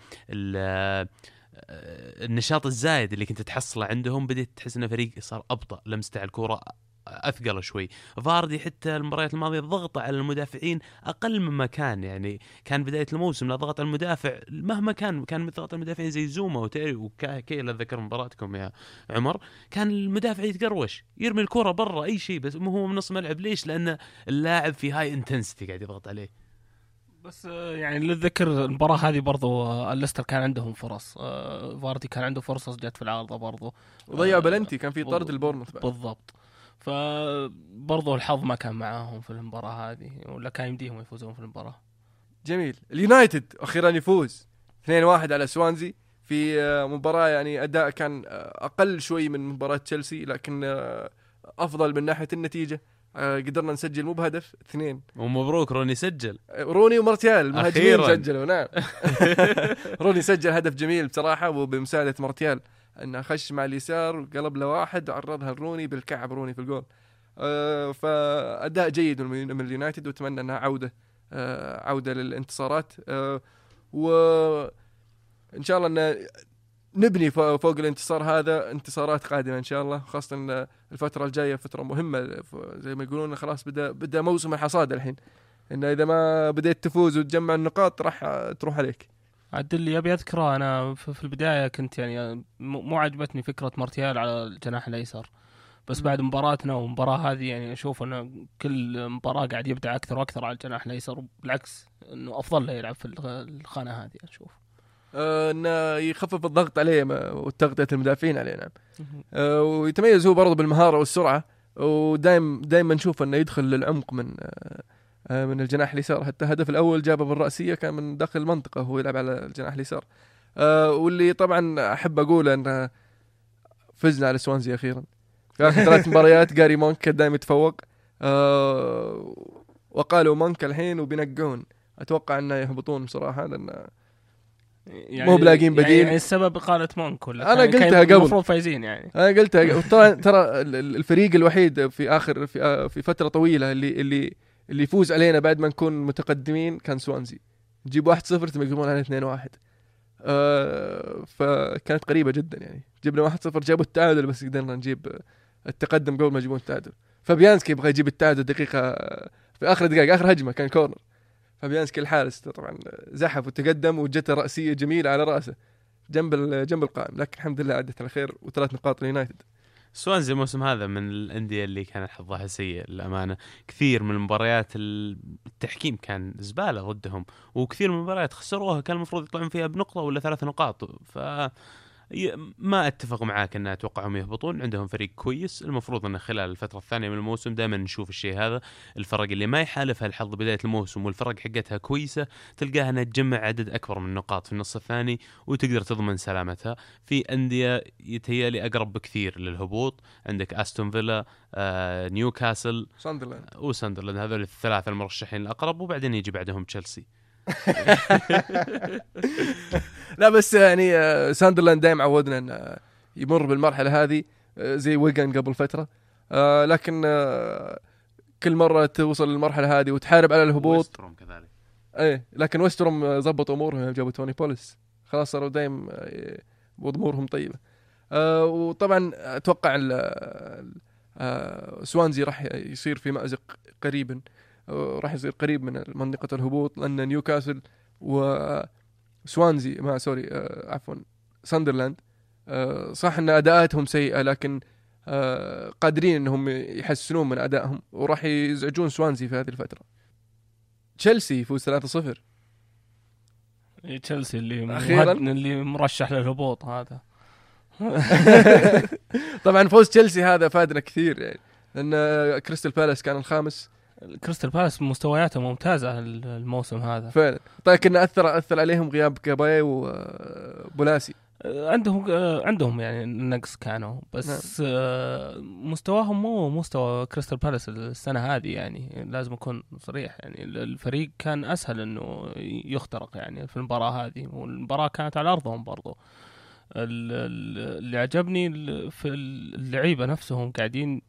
النشاط الزايد اللي كنت تحصله عندهم بديت تحس ان فريق صار أبطأ لمسته على الكورة أثقل شوي. فاردي حتى المباريات الماضية ضغطه على المدافعين أقل مما كان يعني كان بداية الموسم لا ضغط على المدافع مهما كان كان ضغط المدافعين زي زوما وتيري وكيهل أتذكر مباراتكم يا عمر. كان المدافع يتقروش يرمي الكره برا أي شيء بس هو من نص ملعب ليش؟ لأن اللاعب في high intensity قاعد يضغط عليه. بس آه، يعني للذكر المباراة هذه برضو آه، الليستر كان عندهم فرص. آه، فاردي كان عنده فرصة جت في العارضة برضو. وضيع بلنتي كان في طرد البورنموث. بالضبط. فبرضو الحظ ما كان معاهم في المباراة هذه ولا كان يمديهم يفوزون في المباراة. جميل. اليونايتد أخيرا يفوز 2-1 على سوانزي في مباراة يعني أداء كان أقل شوي من مباراة تشيلسي لكن أفضل من ناحية النتيجة. آه، قدرنا نسجل مو بهدف اثنين. ومبروك روني سجل. روني ومارتيال المهاجمين أخيراً. سجلوا نعم. (laughs) (laughs) روني سجل هدف جميل بصراحة وبمساعدة مارتيال انه خش مع اليسار وقلب له واحد وعرضها لروني بالكعب روني في الجول. آه فأداء جيد من اليونايتد وأتمنى أنها عودة آه عودة للانتصارات. آه وان شاء الله أن نبني فوق الانتصار هذا انتصارات قادمة إن شاء الله خاصة إن الفترة الجاية فترة مهمة زي ما يقولون خلاص بدا بدأ موسم الحصاد الحين. انه إذا ما بديت تفوز وتجمع النقاط راح تروح عليك. عاد اللي أبي أذكره أنا في البداية كنت يعني مو عجبتني فكرة مارتيال على الجناح الأيسر. بس بعد مباراتنا والمباراة هذه يعني أشوف إنه كل مباراة قاعد يبدع أكثر وأكثر على الجناح الأيسر بالعكس إنه أفضل له يلعب في الخ- الخانة هذه أشوف. انه يخفف الضغط عليه ما- وتغطية المدافعين عليه نعم. آه ويتميز هو برضه بالمهارة والسرعة ودايم دايما نشوف إنه يدخل للعمق من آه آه، من الجناح اليسار. حتى الهدف الأول جابه بالرأسية كان من داخل المنطقة وهو يلعب على الجناح اليسار. آه واللي طبعا أحب أقوله إنه فزنا على سوانزي أخيرا. في آخر ثلاث مباريات جاري مونك كان دايم يتفوق. آه وقالوا مونك الحين وبينقعون أتوقع إنه يهبطون بصراحة لأن يعني مو بلاقين بديل. يعني, يعني السبب اقاله مونك ولا أنا كان- كان قلتها قبل. المفروض فايزين يعني. أنا قلتها ترى ترى ال- ال- الفريق الوحيد في اخر في في فترة طويلة اللي اللي اللي يفوز علينا بعد ما نكون متقدمين كان سوانزي. نجيب 1-0 ثم يقلبون علينا 2-1 آه فكانت قريبة جدا يعني. جبنا 1-0 جابوا التعادل بس قدرنا نجيب التقدم قبل ما يجيبون التعادل. فبيانسكي يبغى يجيب التعادل دقيقة آه، في آخر دقائق آخر هجمة كان كورنر. فبيانسكي الحارس طبعا زحف وتقدم وجته رأسية جميلة على رأسه. جنب جنب القائم. لكن الحمد لله عدت على خير وثلاث نقاط لليونايتد سوانزي الموسم هذا من الأندية اللي كانت حظها سيء للأمانة. كثير من المباريات التحكيم كان زبالة ضدهم وكثير من المباريات خسروها كان المفروض يطلعون فيها بنقطة ولا ثلاث نقاط. ف ما أتفق معاك إن أتوقعهم يهبطون. عندهم فريق كويس. المفروض انه خلال الفترة الثانية من الموسم دائما نشوف الشيء هذا. الفرق اللي ما يحالفها الحظ بداية الموسم والفرق حقتها كويسة تلقاها إنها تجمع عدد أكبر من النقاط في النص الثاني وتقدر تضمن سلامتها. في أندية يتهيألي أقرب بكثير للهبوط. عندك أستون فيلا آه، نيوكاسل ساندرلاند. وساندرلاند. هذول الثلاثة المرشحين الأقرب وبعدين يجي بعدهم تشيلسي. (laughs) لا بس يعني آه، ساندرلاند دائما عودنا انه آه، يمر بالمرحلة هذه آه، زي ويجن قبل فترة. لكن كل مرة توصل للمرحلة هذه وتحارب على الهبوط. ويست بروم كذلك. إيه لكن ويست بروم ضبط أمورهم جابوا توني بوليس خلاص صاروا دايم آه، امورهم طيبة. وطبعا أتوقع ال- سوانزي راح يصير في مأزق قريبا. راح يصير قريب من منطقة الهبوط لأن نيوكاسل وسوانزي ما sorry آه، عفوا ساندرلاند آه، صح أن أداءاتهم سيئة لكن آه، قادرين أنهم يحسنون من أدائهم وراح يزعجون سوانزي في هذه الفترة. تشيلسي يفوز 3-0 إيه، تشيلسي اللي أخيراً. مهد- اللي مرشح للهبوط هذا. (laughs) طبعا فوز تشيلسي هذا فادنا كثير يعني لأن كريستال بالاس كان الخامس. كريستال بالاس مستوياته ممتازة الموسم هذا. فعلا. طيب كنا اثر أثر عليهم غياب كاباي وبولاسي عندهم آه، عندهم يعني نقص كانوا بس آه، مستواهم مو مستوى كريستال بالاس السنة هذه يعني لازم اكون صريح يعني. الفريق كان أسهل إنه يخترق يعني في المباراة هذه والمباراة كانت على أرضهم برضو. اللي عجبني في اللعيبة نفسهم قاعدين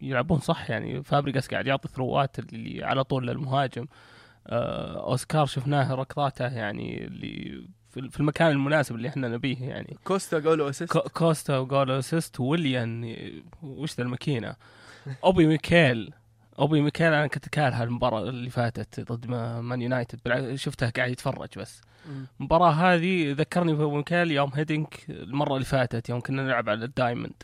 يلعبون صح يعني فابريجاس قاعد يعطي through ات اللي على طول للمهاجم. آه، أوسكار شفناه ركضاته يعني اللي في المكان المناسب اللي إحنا نبيه يعني. كوستا goal و assist كو- كوستا و goal assist ويليان وش ذا الماكينة؟ أوبي ميكيل. أوبي ميكيل أنا كنت كارهه المباراة اللي فاتت ضد ما- مان يونايتد. شفته قاعد يتفرج بس. المباراة هذه ذكرني في ميكيل يوم هيدنك المرة اللي فاتت يوم كنا نلعب على ال diamond.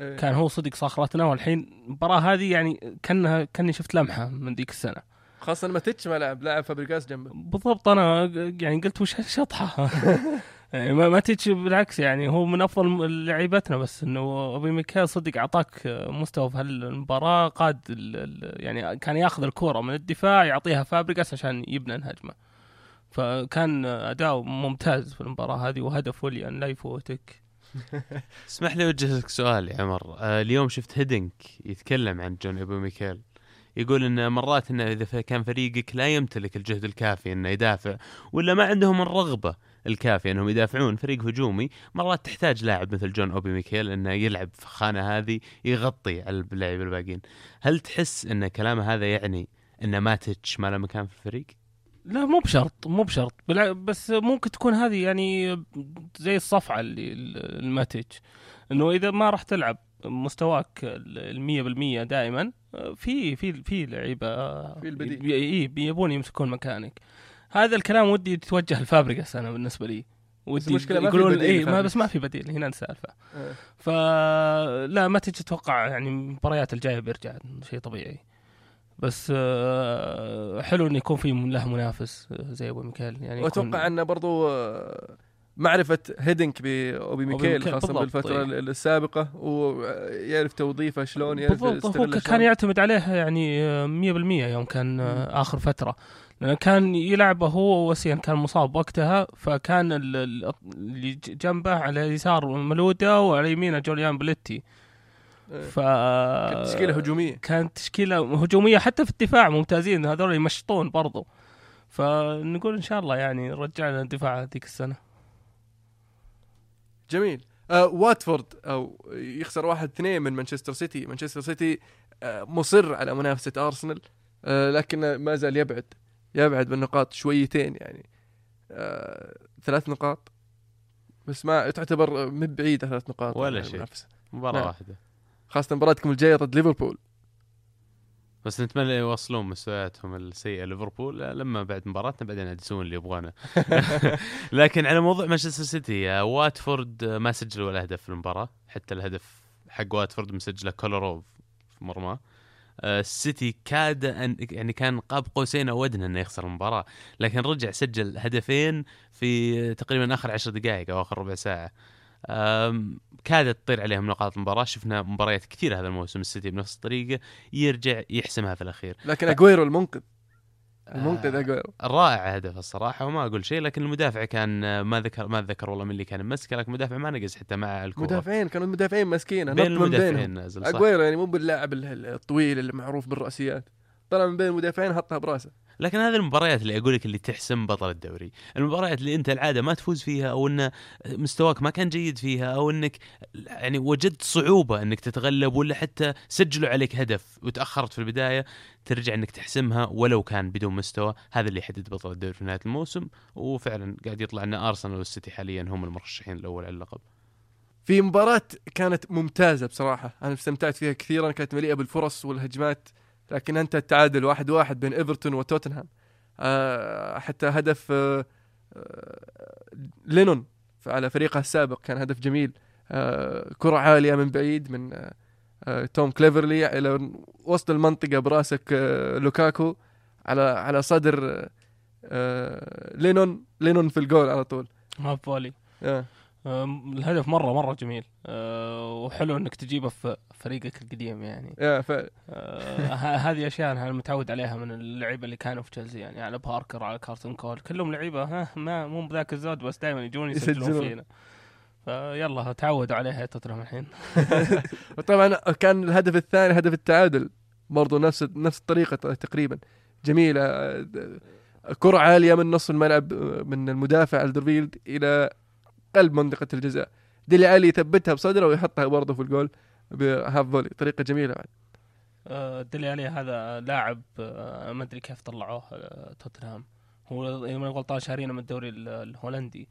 إيه. كان هو صدق صخرتنا والحين المباراة هذه يعني كانها كأني شفت لمحة من ذيك السنة. خاصة ماتيتش ما لعب لاعب فابريجاس جنبه. بالضبط أنا يعني قلت وش هالشطحة؟ (laughs) يعني ما, تجي بالعكس يعني هو من أفضل لعيبتنا بس إنه أوبي ميكيل صدق أعطاك مستوى في هالمباراة قاد يعني كان ياخذ الكورة من الدفاع يعطيها فابريجاس عشان يبنى الهجمة. فكان اداؤه ممتاز في المباراة هذه وهدف ويليان لا يفوتك. (laughs) اسمح لي أوجه لك سؤال يا عمر. آه اليوم شفت هيدنك يتكلم عن جون أوبي ميكيل. يقول إن مرات إنه إذا كان فريقك لا يمتلك الجهد الكافي إنه يدافع ولا ما عندهم الرغبة الكافية إنهم يدافعون فريق هجومي مرات تحتاج لاعب مثل جون اوبي ميكيل إنه يلعب في الخانه هذه يغطي على اللعيبه الباقيين. هل تحس إن كلامه هذا يعني ان ماتيتش ما له مكان في الفريق؟ لا مو بشرط مو بشرط بس ممكن تكون هذه يعني زي الصفعة اللي لماتيتش إنه إذا ما راح تلعب مستواك المية بالمية دائما في في في لعيبة في البديل. إي بيبون يمسكون مكانك هذا الكلام ودي يتوجه لفابريجاس أنا بالنسبة لي ودي في يقولون بديل إي ما. بس ما في بديل هنا السالفه إيه. فلا ما تجي تتوقع يعني المباريات الجاية بيرجع شيء طبيعي بس آه، حلو انه يكون في له منافس آه، زي أوبي ميكيل يعني وأتوقع أنه برضو آه، معرفة هيدنك باوبي ميكيل بالضبط، بالفترة إيه. السابقة ويعرف توظيفه شلون يعرف بالضبط هو كان. يعتمد عليه يعني آه، 100% يوم كان آخر فترة لأنه كان يلعب هو وإيسيان كان مصاب وقتها فكان ال- ال- اللي جنبه على اليسار ملودة وعلى يمينه جوليانو بيليتي. ف كانت تشكيلة هجومية. كانت تشكيلة هجومية حتى في الدفاع ممتازين هذول يمشطون برضو. فنقول إن شاء الله يعني رجعنا الدفاع هذيك السنة. جميل. آه واتفورد أو يخسر واحد اثنين من مانشستر سيتي. مانشستر سيتي آه مصر على منافسة أرسنال. آه لكن ما زال يبعد يبعد بالنقاط شويتين يعني. آه ثلاث نقاط. بس ما تعتبر من بعيدة ثلاث نقاط ولا شيء. مباراة نعم. واحدة. خاصة مباراتكم الجاية ضد ليفربول. بس نتمنى يوصلون مستوياتهم السيئة ليفربول لما بعد مباراتنا بعدين عاد يسوون اللي يبغونه. (laughs) لكن على موضوع مانشستر سيتي واتفورد ما سجل ولا هدف في المباراة. حتى الهدف حق واتفورد مسجله كولوروف في مرماه السيتي كاد أن يعني كان قاب قوسين أو أدنى إنه يخسر المباراة. لكن رجع سجل هدفين في تقريبا آخر عشر دقائق أو آخر ربع ساعة. كادت تطير عليهم نقاط المباراة. شفنا مباريات كثيرة هذا الموسم السيتي بنفس الطريقة يرجع يحسمها في الأخير. لكن أجويرو المنقذ. آه. المنقذ أجويرو. رائع هدف الصراحة وما أقول شيء. لكن المدافع كان ما ذكر ما أتذكر والله من اللي كان ممسكه لكن المدافع ما نقز حتى مع الكورة. مدافعين كانوا المدافعين ماسكينه بين المدافعين نازل أجويرو يعني مو باللاعب ال- الطويل اللي معروف بالرأسيات. طلع من بين المدافعين حطها براسه. لكن هذه المباريات اللي أقول لك اللي تحسم بطل الدوري، المباريات اللي أنت العادة ما تفوز فيها أو أن مستواك ما كان جيد فيها أو أنك يعني وجدت صعوبة أنك تتغلب ولا حتى سجلوا عليك هدف وتأخرت في البداية ترجع أنك تحسمها ولو كان بدون مستوى، هذا اللي يحدد بطل الدوري في نهاية الموسم وفعلا قاعد يطلع أن أرسنال والسيتي حاليا هم المرشحين الأول على اللقب. في مباراة كانت ممتازة بصراحة. أنا استمتعت فيها كثيرا كانت مليئة بالفرص والهجمات. لكن أنت التعادل واحد واحد بين إيفرتون وتوتنهام. آه حتى هدف آه آه لينون على فريقه السابق كان هدف جميل. كرة عالية من بعيد من توم كليفرلي إلى وسط المنطقة براس لوكاكو على على صدر لينون. لينون في الجول على طول. half volley. الهدف مرة مرة جميل. أه، وحلو إنك تجيبه في فريقك القديم يعني. يا فعلا أه، هذه أشياء أنا متعود عليها من اللعيبة اللي كانوا في تشيلسي يعني على باركر على كارلتون كول. كلهم لعيبة ها ما مو بذاك الزود بس دائما يجون يسجلون. فينا. فيلا تعودوا عليها توتنهام الحين. (laughs) وطبعا كان الهدف الثاني هدف التعادل. برضو نفس نفس الطريقة تقريبا. جميلة. كرة عالية من نص الملعب من المدافع ألدرفيريلد إلى قلب منطقة الجزاء. ديلي علي يثبتها بصدره ويحطها برضه في الجول ب half volley طريقة جميلة بعد. أه، ديلي علي هذا لاعب أه، ما أدري كيف طلعوه أه، توتنهام. هو اذا ماني غلطان شارينه من الدوري ال- الهولندي.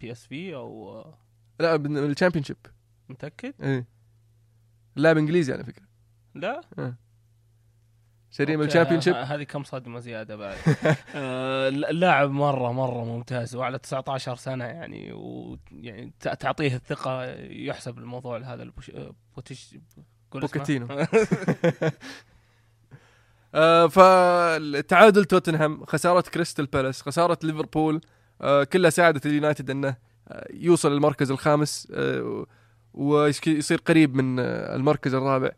PSV أو لا من ال Championship متأكد؟ إيه. لاعب إنجليزي على فكرة. لا؟ شاريه okay، ال Championship هذه كم صدمة زيادة بعد. (laughs) آه، اللاعب مرة مرة ممتاز وعلى 19 سنة يعني ويعني تعطيه الثقة يحسب الموضوع هذا البوش... آه، بوتش اسمه. بوكيتينو. (laughs) (laughs) آه فالتعادل توتنهام خسارة كريستال بالاس خسارة ليفربول كلها ساعدت اليونايتد أنه يوصل للمركز الخامس ويصير قريب من المركز الرابع.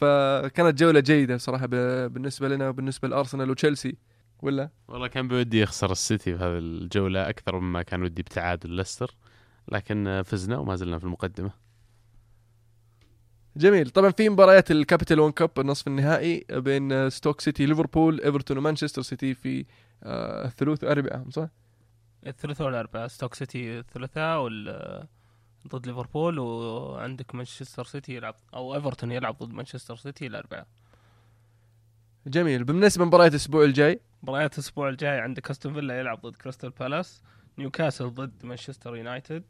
فكانت جولة جيدة صراحة ب- بالنسبة لنا وبالنسبة لأرسنال وتشيلسي ولا والله كان بودي يخسر السيتي في هذه الجولة أكثر مما كان ودي بتعادل ليستر لكن فزنا وما زلنا في المقدمة. جميل طبعا في مباريات ال Capital One Cup النصف النهائي بين ستوك سيتي ليفربول إيفرتون ومانشستر سيتي في آه، الثلوث واربعاء صح؟ الثلاثاء والأربعاء ستوك سيتي الثلاثاء وال ضد ليفربول وعندك مانشستر سيتي يلعب أو إيفرتون يلعب ضد مانشستر سيتي الاربعاء جميل. بالنسبة لمباريات الأسبوع الجاي؟ مباريات الأسبوع الجاي عندك أستون فيلا يلعب ضد كريستال بالاس نيوكاسل ضد مانشستر يونايتد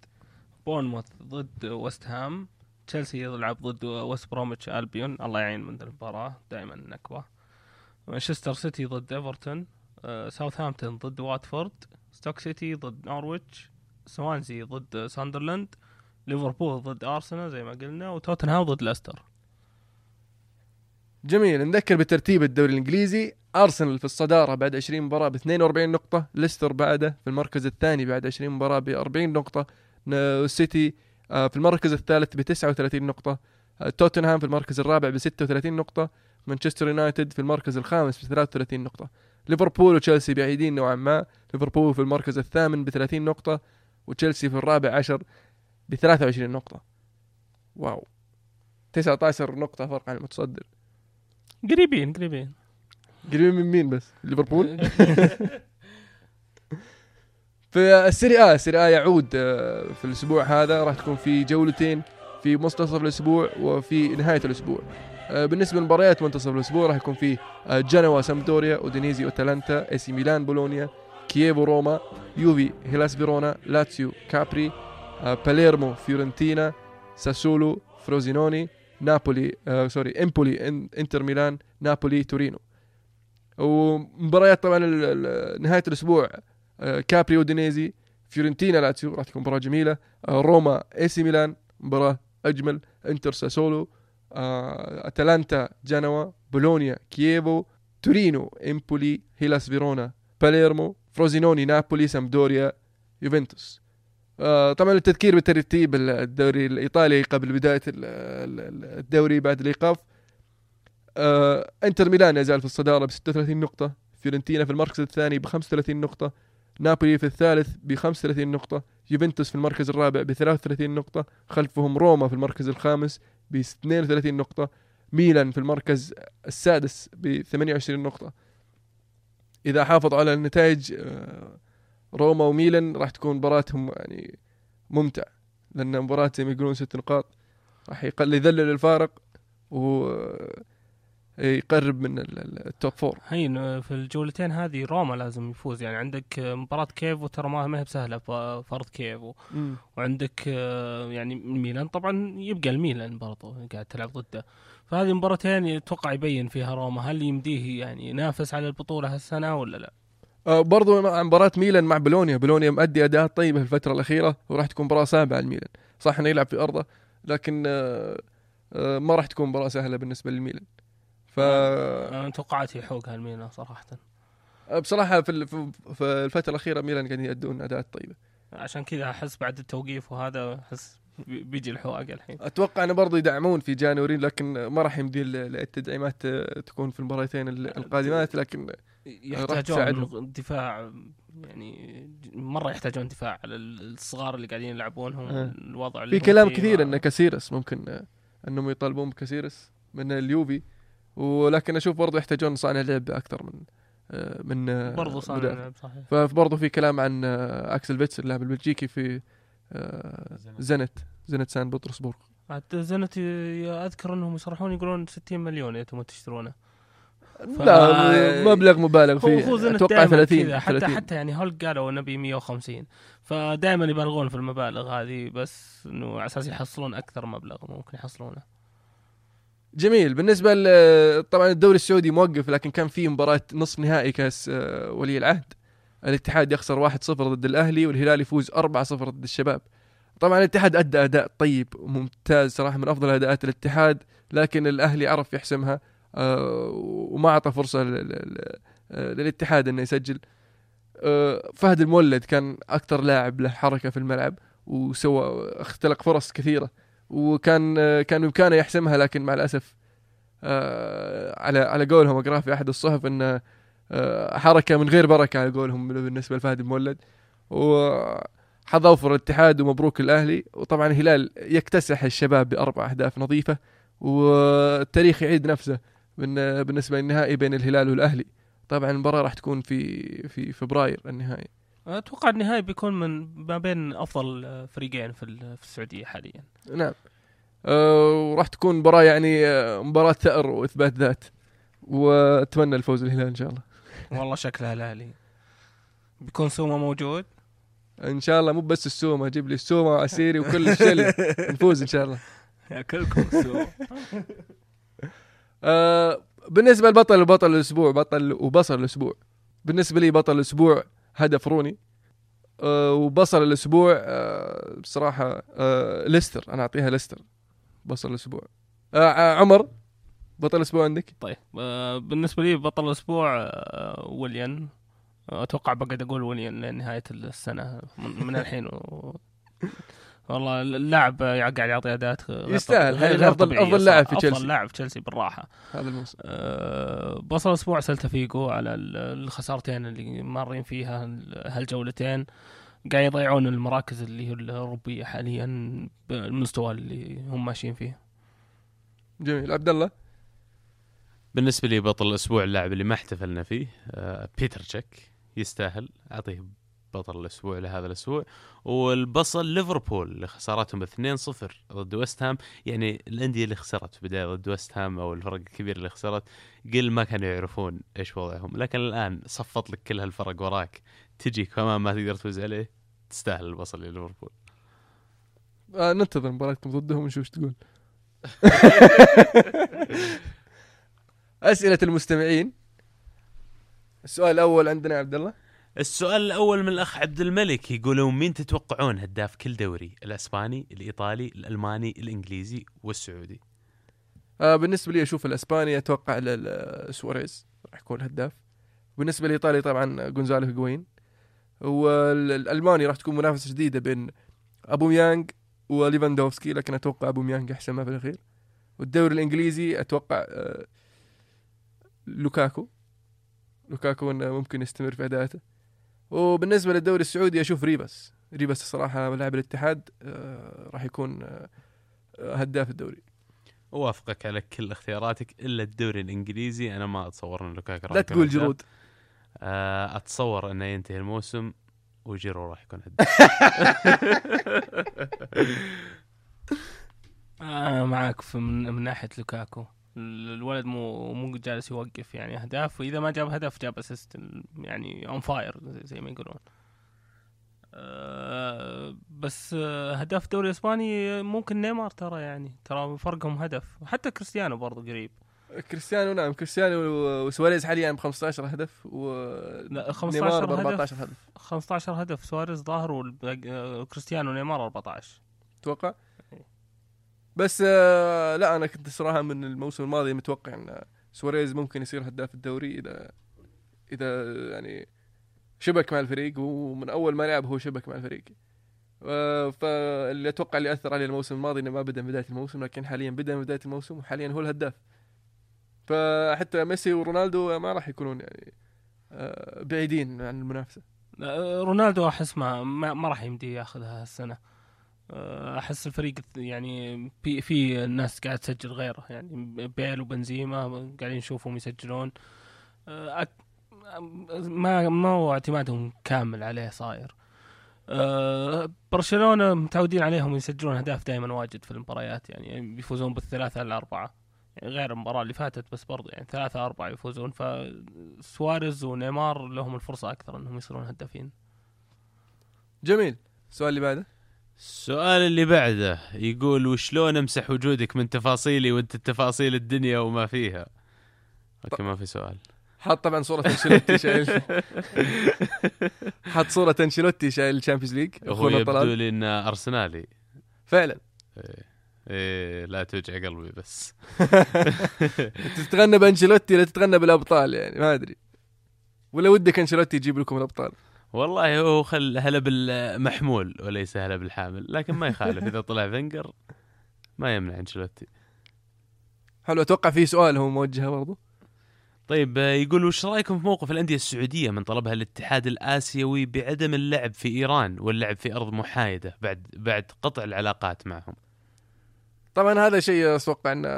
بورنموث ضد ويست هام تشيلسي يلعب ضد ويست بروميتش ألبيون. الله يعين من المباراة دائما نكبة. مانشستر سيتي ضد إيفرتون آه، ساوثهامبتون ضد واتفورد ستوك سيتي ضد نورويتش سوانزي ضد ساندرلاند ليفربول ضد أرسنال زي ما قلنا وتوتنهام ضد ليستر. جميل. نذكر بترتيب الدوري الإنجليزي. أرسنال في الصدارة بعد 20 مباراة ب 42 نقطة. ليستر بعده في المركز الثاني بعد 20 مباراة ب 40 نقطه السيتي آه، في المركز الثالث ب 39 نقطة. آه، توتنهام في المركز الرابع ب 36 نقطة. مانشستر يونايتد في المركز الخامس ب 33 نقطة. ليفربول وتشيلسي بعيدين نوعا ما. ليفربول في المركز الثامن ب 30 نقطة وتشيلسي في الرابع عشر ب 23 نقطة. واو. 19 نقطة فرق عن المتصدر. قريبين قريبين. قريبين من مين بس؟ ليفربول؟ (laughs) (laughs) في السيري آ السيري آ يعود في الأسبوع هذا. راح تكون في جولتين في منتصف الأسبوع وفي نهاية الأسبوع. آه، بالنسبة لمباريات منتصف الأسبوع راح يكون في جنوا سامبدوريا أودينيزي واتلانتا إي سي ميلان بولونيا كييفو روما يوفي هيلاس فيرونا لاتسيو كاربي باليرمو فيورنتينا ساسولو فروزينوني نابولي آه sorry امبولي انتر ميلان نابولي تورينو ومباريات طبعا نهايه الأسبوع آه، كاربي اودينيزي فيورنتينا لاتسيو راح تكون مباراه جميله آه، روما اي سي ميلان مباراه اجمل انتر ساسولو آه، اتلانتا جنوا بولونيا كييفو تورينو امبولي هيلاس فيرونا باليرمو فروزينوني نابولي سامبدوريا يوفنتوس طبعا التذكير بترتيب الدوري الإيطالي قبل بداية ال- ال- الدوري بعد الإيقاف. آه، إنتر ميلان يزال في الصدارة ب 36 نقطة فيورنتينا في المركز الثاني ب 35 نقطة نابولي في الثالث ب 35 نقطة يوفنتوس في المركز الرابع ب 33 نقطة خلفهم روما في المركز الخامس ب 32 نقطة ميلان في المركز السادس ب 28 نقطة. إذا حافظوا على النتائج آه، روما وميلان راح تكون مباراتهم يعني ممتع لأن مباراة زي ما يقولون ست نقاط راح يقل يذلل الفارق ويقرب من ال- ال- ال top four. هين في الجولتين هذه روما لازم يفوز. يعني عندك مباراة كيفو ترى ما هي بسهلة أرض كيفو وعندك آه، يعني ميلان. طبعا يبقى الميلان برضه قاعد تلعب ضده. فهذه مباراتين يتوقع يبين فيها روما. هل يمديه يعني ينافس على البطولة هالسنة ولا لا؟ آه، برضو مباراة ميلان مع بولونيا. بولونيا مؤدي أداء طيبة في الفترة الأخيرة وراح تكون مباراة صعبة على الميلان صح إنه يلعب في أرضه لكن آه، آه، ما راح تكون مباراة سهلة بالنسبة للميلان. ف أنا توقعت يحوقها الميلان صراحة. بصراحة في ال- في- في الفترة الأخيرة ميلان قاعدين يأدون أداء طيبة. عشان كذا أحس بعد التوقيف وهذا أحس بي- بيجي الحواق الحين. أتوقع إنه برضه يدعمون في جانوري لكن ما راح يمدي ال- التدعيمات تكون في المباراتين ال- القادمات لكن يحتاجون. دفاع يعني مرة يحتاجون دفاع على الصغار اللي قاعدين يلعبونهم آه. الوضع اللي في كلام كثير إن كاسيرس ممكن آه، إنهم يطالبون بكاسيرس من اليوفي ولكن أشوف برضه يحتاجون صانع لعب أكثر من آه، من آه، برضو صار مدافع. لعب صحيح فبرضه في كلام عن أكسل فيتسل اللاعب البلجيكي في زنت زنت سان بطرسبورغ زنت أذكر إنهم يصرحون يقولون 60 مليون يا تبغون تشترونه ف- لا مبلغ مبالغ فيه. أتوقع دائما 30 كذا حتى 30 حتى يعني هولك قالوا نبي 150 فدائما يبالغون في المبالغ هذه بس إنه على أساس يحصلون أكثر مبلغ ممكن يحصلونه. جميل. بالنسبة ل طبعا الدوري السعودي موقف لكن كان في مباراة نصف نهائي كأس آه، ولي العهد. الاتحاد يخسر 1-0 ضد الأهلي والهلال يفوز 4-0 ضد الشباب. طبعا الاتحاد أدى أداء طيب وممتاز صراحة من أفضل أداءات الاتحاد لكن الأهلي عرف يحسمها. وما أعطى فرصة آه، للاتحاد إنه يسجل. آه، فهد المولد كان أكثر لاعب له حركة في الملعب وسوى اختلق فرص كثيرة وكان آه، كان بإمكانه يحسمها لكن مع الأسف آه، على على قولهم اقراه في أحد الصحف انه آه، حركة من غير بركة على قولهم بالنسبة لفهد المولد. وحظ أوفر الاتحاد ومبروك الأهلي. وطبعا الهلال يكتسح الشباب بأربع أهداف نظيفة والتاريخ يعيد نفسه. بالنسبة للنهائي بين الهلال والأهلي. طبعا المباراة راح تكون في في فبراير النهائي. أتوقع النهائي بيكون من ما بين أفضل فريقين في ال- في السعودية حاليا. نعم. أه وراح تكون مباراة يعني آه، مباراة ثأر وإثبات ذات. وأتمنى الفوز الهلال إن شاء الله. والله شكلها الأهلي. بيكون سوما موجود؟ إن شاء الله. مو بس السومة أجيب لي السومة وعسيري وكل الشلة. (laughs) نفوز إن شاء الله. ياكلكم سوما أه بالنسبة لبطل بطل الأسبوع بطل وبصل الأسبوع. بالنسبة لي بطل الأسبوع هدف روني. أه وبصل الأسبوع أه بصراحة أه ليستر. أنا أعطيها ليستر. بصل الأسبوع. آه، عمر بطل الأسبوع عندك؟ طيب آه، بالنسبة لي بطل الأسبوع آه، ويليان. أتوقع بقعد أقول ويليان لنهاية السنة من من الحين. و... (laughs) والله اللاعب قاعد يعطي اداءات يستاهل. غير طبيعية أفضل لاعب. في تشيلسي. افضل لاعب في تشيلسي بالراحة. هذا الموسم. أه، بصل أسبوع سلتا فيجو على ال- الخسارتين اللي مارين فيها ال- هالجولتين. قاعد يضيعون المراكز اللي هي الأوروبية حاليا بالمستوى اللي هم ماشيين فيه. جميل. عبد الله؟ بالنسبة لي بطل الأسبوع اللاعب اللي ما احتفلنا فيه آه بيتر تشيك. يستاهل. أعطيه بطل الأسبوع لهذا الأسبوع والبصل ليفربول لخسارتهم 2-0 ضد ويست هام. يعني الأندية اللي خسرت في البداية ضد ويست هام أو الفرق الكبيره اللي خسرت قل ما كانوا يعرفون إيش وضعهم. لكن الآن صفط لك كل هالفرق وراك تجي كمان ما تقدر تفوز عليه تستاهل البصل لليفربول. آه ننتظر مباراتكم ضدهم ونشوف إيش تقول. (laughs) أسئلة المستمعين. السؤال الأول عندنا عبد الله. السؤال الأول من الأخ عبد الملك يقولون مين تتوقعون هداف كل دوري؟ الأسباني الإيطالي الألماني الإنجليزي والسعودي. آه بالنسبة لي أتوقع ل- ل- سواريز راح يكون هداف. بالنسبة للإيطالي طبعا جونزالو هيغوين والألماني راح تكون منافسة شديدة بين ابوميانج وليفاندوفسكي لكن أتوقع ابوميانج يحسمها في الأخير. والدوري الإنجليزي أتوقع آه، لوكاكو. لوكاكو إنه ممكن يستمر في اداءاته وبالنسبة للدوري السعودي أشوف ريفاس ريفاس الصراحه لاعب الاتحاد آه، راح يكون آه، هداف الدوري. أوافقك على كل اختياراتك إلا الدوري الإنجليزي. أنا ما أتصور إن لوكاكو راح لا تقول. جيرو. آه، أتصور إنه ينتهي الموسم وجيرو راح يكون هداف. (laughs) معك في من, من ناحية لوكاكو. الولد مو مو جالس يوقف يعني أهداف وإذا ما جاب هدف جاب assist يعني on fire زي ما يقولون. أه بس آه، هداف الدوري الإسباني ممكن نيمار ترى يعني ترى فرقهم هدف. حتى كريستيانو برضو قريب. كريستيانو نعم كريستيانو وسواريز حاليا ب 15 هدف و لا 15 نيمار ب هدف. 14 هدف. 15 هدف سواريز ظاهر وكريستيانو ونيمار 14 أتوقع بس آه، لا أنا كنت صراحة من الموسم الماضي متوقع إن سواريز ممكن يصير هداف الدوري إذا إذا يعني شبك مع الفريق ومن أول ما لعب هو شبك مع الفريق. آه، فاللي أتوقع اللي أثر عليه الموسم الماضي إنه ما بدأ من بداية الموسم لكن حاليا بدأ من بداية الموسم وحاليا هو الهداف. فحتى ميسي ورونالدو ما راح يكونون يعني آه، بعيدين عن المنافسة. رونالدو أحس ما ما, راح يمدي ياخذها هالسنة. أه، أحس الفريق يعني في في ناس قاعد تسجل غيره. يعني بيل وبنزيما قاعدين نشوفهم يسجلون. أه، أك- ما ما هو اعتمادهم كامل عليه صاير. أه، برشلونة متعودين عليهم يسجلون أهداف دائما واجد في المباريات. يعني بيفوزون بالثلاثة الأربعة. يعني غير المباراة اللي فاتت بس برضو. يعني ثلاثة أربعة يفوزون. فسواريز ونيمار لهم الفرصة أكثر أنهم يصيرون هدافين. جميل. السؤال اللي بعده؟ السؤال اللي بعده يقول وشلون امسح وجودك من تفاصيلي وانت تفاصيل الدنيا وما فيها؟ okay ما في سؤال. حاط طبعا صورة أنشيلوتي شايل. حط صورة أنشيلوتي شايل ال Champions League هو أخونا يبدو لي إنه أرسنالي. فعلا. إيه. إيه لا توجع قلبي بس. (laughs) تتغنى بأنشيلوتي ولا تتغنى بالأبطال يعني ما أدري. ولا ودك أنشيلوتي يجيب لكم الأبطال. والله هو خل هلا بالمحمول وليس هلا بالحامل لكن ما يخالف. إذا طلع فنجر ما يمنع انشيلوتي حلو أتوقع في سؤال هو موجهه برضو؟ طيب آه، يقول وش رأيكم في موقف الأندية السعودية من طلبها الاتحاد الآسيوي بعدم اللعب في إيران واللعب في أرض محايدة بعد بعد قطع العلاقات معهم؟ طبعا هذا شيء أتوقع انه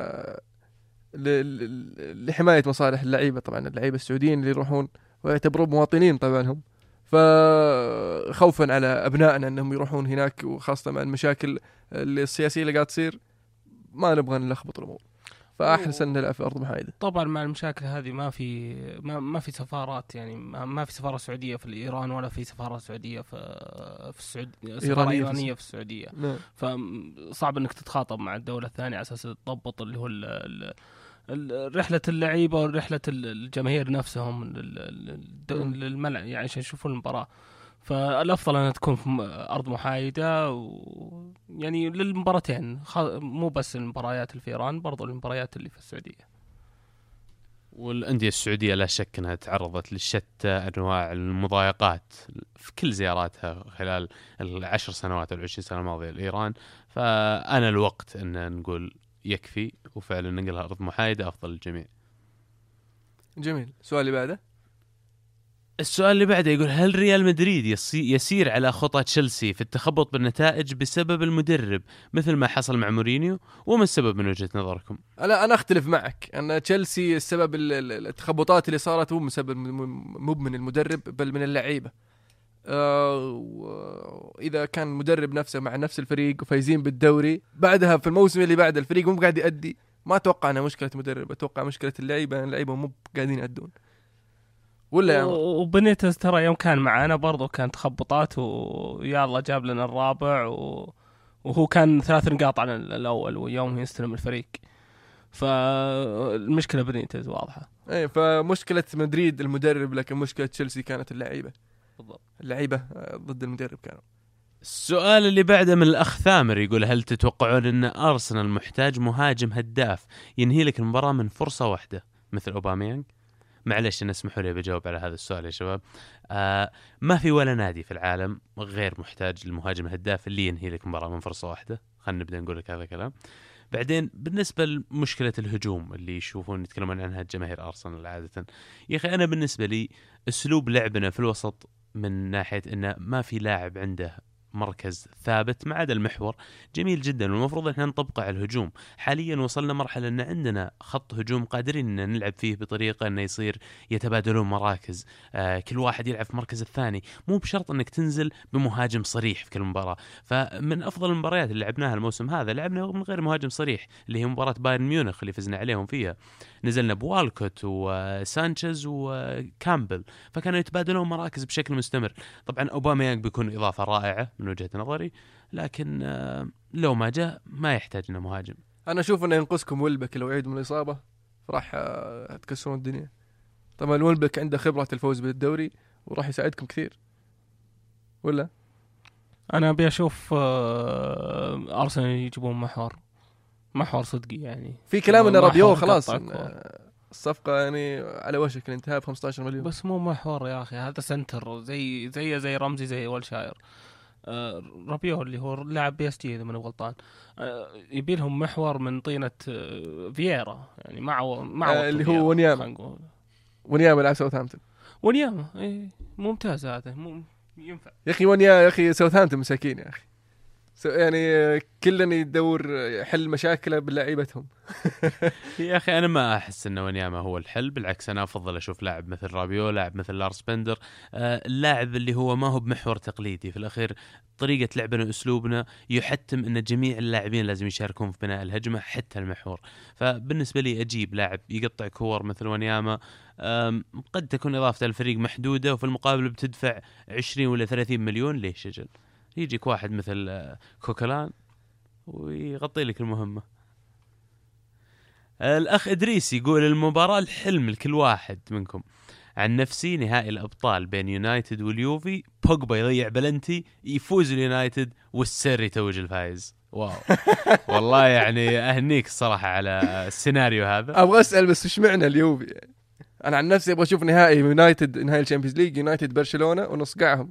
ل- لحماية مصالح اللعيبة. طبعا اللعيبة السعوديين اللي يروحون ويعتبرون مواطنين طبعا هم. فخوفا على أبنائنا أنهم يروحون هناك وخاصة مع المشاكل السياسية اللي قاعد تصير ما نبغى نلخبط الأمور. فأحسن نلعب في أرض محايدة. طبعا مع المشاكل هذه ما في ما, ما في سفارات يعني ما, ما في سفارة سعودية في ايران ولا في سفارة سعودية في في السعود سفارة إيرانية في إيرانية في السعودية. نعم. فصعب إنك تتخاطب مع الدولة الثانية على أساس تضبط اللي هو ال- رحلة اللعيبة ورحلة ال- الجماهير نفسهم. للملعب يعني عشان يشوفون المباراة. فالأفضل انها تكون في أرض محايدة و يعني للمباراتين مو بس المباريات اللي في إيران برضو المباريات اللي في السعودية. والأندية السعودية لا شك أنها تعرضت لشتى أنواع المضايقات في كل زياراتها خلال العشر سنوات أو العشرين سنة الماضية لإيران. فأنا الوقت أن نقول يكفي وفعلا ننقلها أرض محايدة أفضل للجميع. جميل. السؤال اللي بعده؟ السؤال اللي بعده يقول هل ريال مدريد يسي- يسير على خطى تشيلسي في التخبط بالنتائج بسبب المدرب مثل ما حصل مع مورينيو؟ وما السبب من وجهة نظركم؟ أنا أنا أختلف معك. أن تشيلسي السبب ال- ال- التخبطات اللي صارت مو من سبب مو من المدرب بل من اللعيبة. وإذا كان المدرب نفسه مع نفس الفريق وفايزين بالدوري بعدها في الموسم اللي بعد الفريق مو قاعد يأدي. ما أتوقع إنها مشكلة مدرب أتوقع مشكلة اللعيبة اللعيبة مو قاعدين يأدون. ولا؟ و- وبنيتز ترى يوم كان معانا برضو كان تخبطات ويلا جاب لنا الرابع و... وهو كان ثلاث نقاط عن ال- الأول ويوم يستلم الفريق. فالمشكلة بنيتز واضحة. إيه فمشكلة مدريد المدرب لكن مشكلة تشيلسي كانت اللعيبة. بالضبط. اللعيبة آه، ضد المدرب كانوا. السؤال اللي بعده من الأخ ثامر يقول هل تتوقعون إن أرسنال محتاج مهاجم هداف ينهي لك المباراة من فرصة واحدة مثل أوباميانج؟ معلش أنا اسمحوا لي بجاوب على هذا السؤال يا شباب. آه ما في ولا نادي في العالم غير محتاج للمهاجم الهداف اللي ينهي لك مباراة من فرصة واحدة. خلينا نبدأ نقول لك هذا الكلام. بعدين بالنسبة لمشكلة الهجوم اللي يشوفون يتكلمون عنها جماهير أرسنال عادة يا أخي أنا بالنسبة لي أسلوب لعبنا في الوسط من ناحية أنه ما في لاعب عنده مركز ثابت ما عدا المحور. جميل جدا. والمفروض إحنا نطبقه على الهجوم. حاليا وصلنا مرحلة إن عندنا خط هجوم قادرين إن نلعب فيه بطريقة إنه يصير يتبادلون مراكز. آه كل واحد يلعب في مركز الثاني. مو بشرط إنك تنزل بمهاجم صريح في كل مباراة. فمن أفضل المباريات اللي لعبناها الموسم هذا لعبنا من غير مهاجم صريح اللي هي مباراة بايرن ميونخ اللي فزنا عليهم فيها. نزلنا بوالكوت وسانشيز وكامبل فكانوا يتبادلون مراكز بشكل مستمر. طبعا اوباما بيكون إضافة رائعة. من وجهة نظري لكن آه، لو ما جاء ما يحتاج لنا مهاجم. أنا أشوف إنه ينقصكم ويلبك لو يعيد من الإصابة راح آه، تكسرون الدنيا. طبعا ويلبك عنده خبرة الفوز بالدوري وراح يساعدكم كثير. ولا؟ أنا أبي أشوف آه، أرسنال يجيبون محور. محور صدقي يعني. في كلام ان رابيو خلاص الصفقة يعني على وشك الانتهاء ب 15 مليون. بس مو محور يا أخي هذا center زي زي زي رمزي زي ويلشير آه رابيو اللي هو لاعب PSG إذا ماني غلطان. آه يبي لهم محور من طينة آه فييرا. يعني مع مع آه، اللي هو وانياما. وانياما يلعب ساوثهامبتون. وانياما اي ممتاز هذا مو ينفع. يا أخي وانيا يا أخي ساوثهامبتون مساكين يا أخي. يعني آه، كلنا يدور يحل مشاكله بلعيبتهم. (laughs) يا أخي أنا ما أحس ان ونياما هو الحل بالعكس أنا أفضل أشوف لاعب مثل رابيو لاعب مثل لارس بندر آه، اللاعب اللي هو ما هو بمحور تقليدي. في الأخير طريقة لعبنا وأسلوبنا يحتم إن جميع اللاعبين لازم يشاركون في بناء الهجمة حتى المحور. فبالنسبة لي أجيب لاعب يقطع كور مثل ونياما قد تكون اضافته للفريق محدودة وفي المقابل بتدفع 20 ولا 30 مليون ليش أجل؟ يجيك واحد مثل آه، كوكلان ويغطي لك المهمة. الأخ إدريس يقول المباراة الحلم لكل واحد منكم. عن نفسي نهائي الأبطال بين يونايتد واليوفي بوجبا يضيع بلنتي يفوز اليونايتد وال Sir يتوج الفايز. wow. (laughs) والله يعني أهنيك الصراحة على السيناريو هذا. أبغى أسأل بس وش معنى اليوفي؟ أنا عن نفسي أبغى أشوف نهائي يونايتد نهائي ال Champions League يونايتد برشلونة ونصقعهم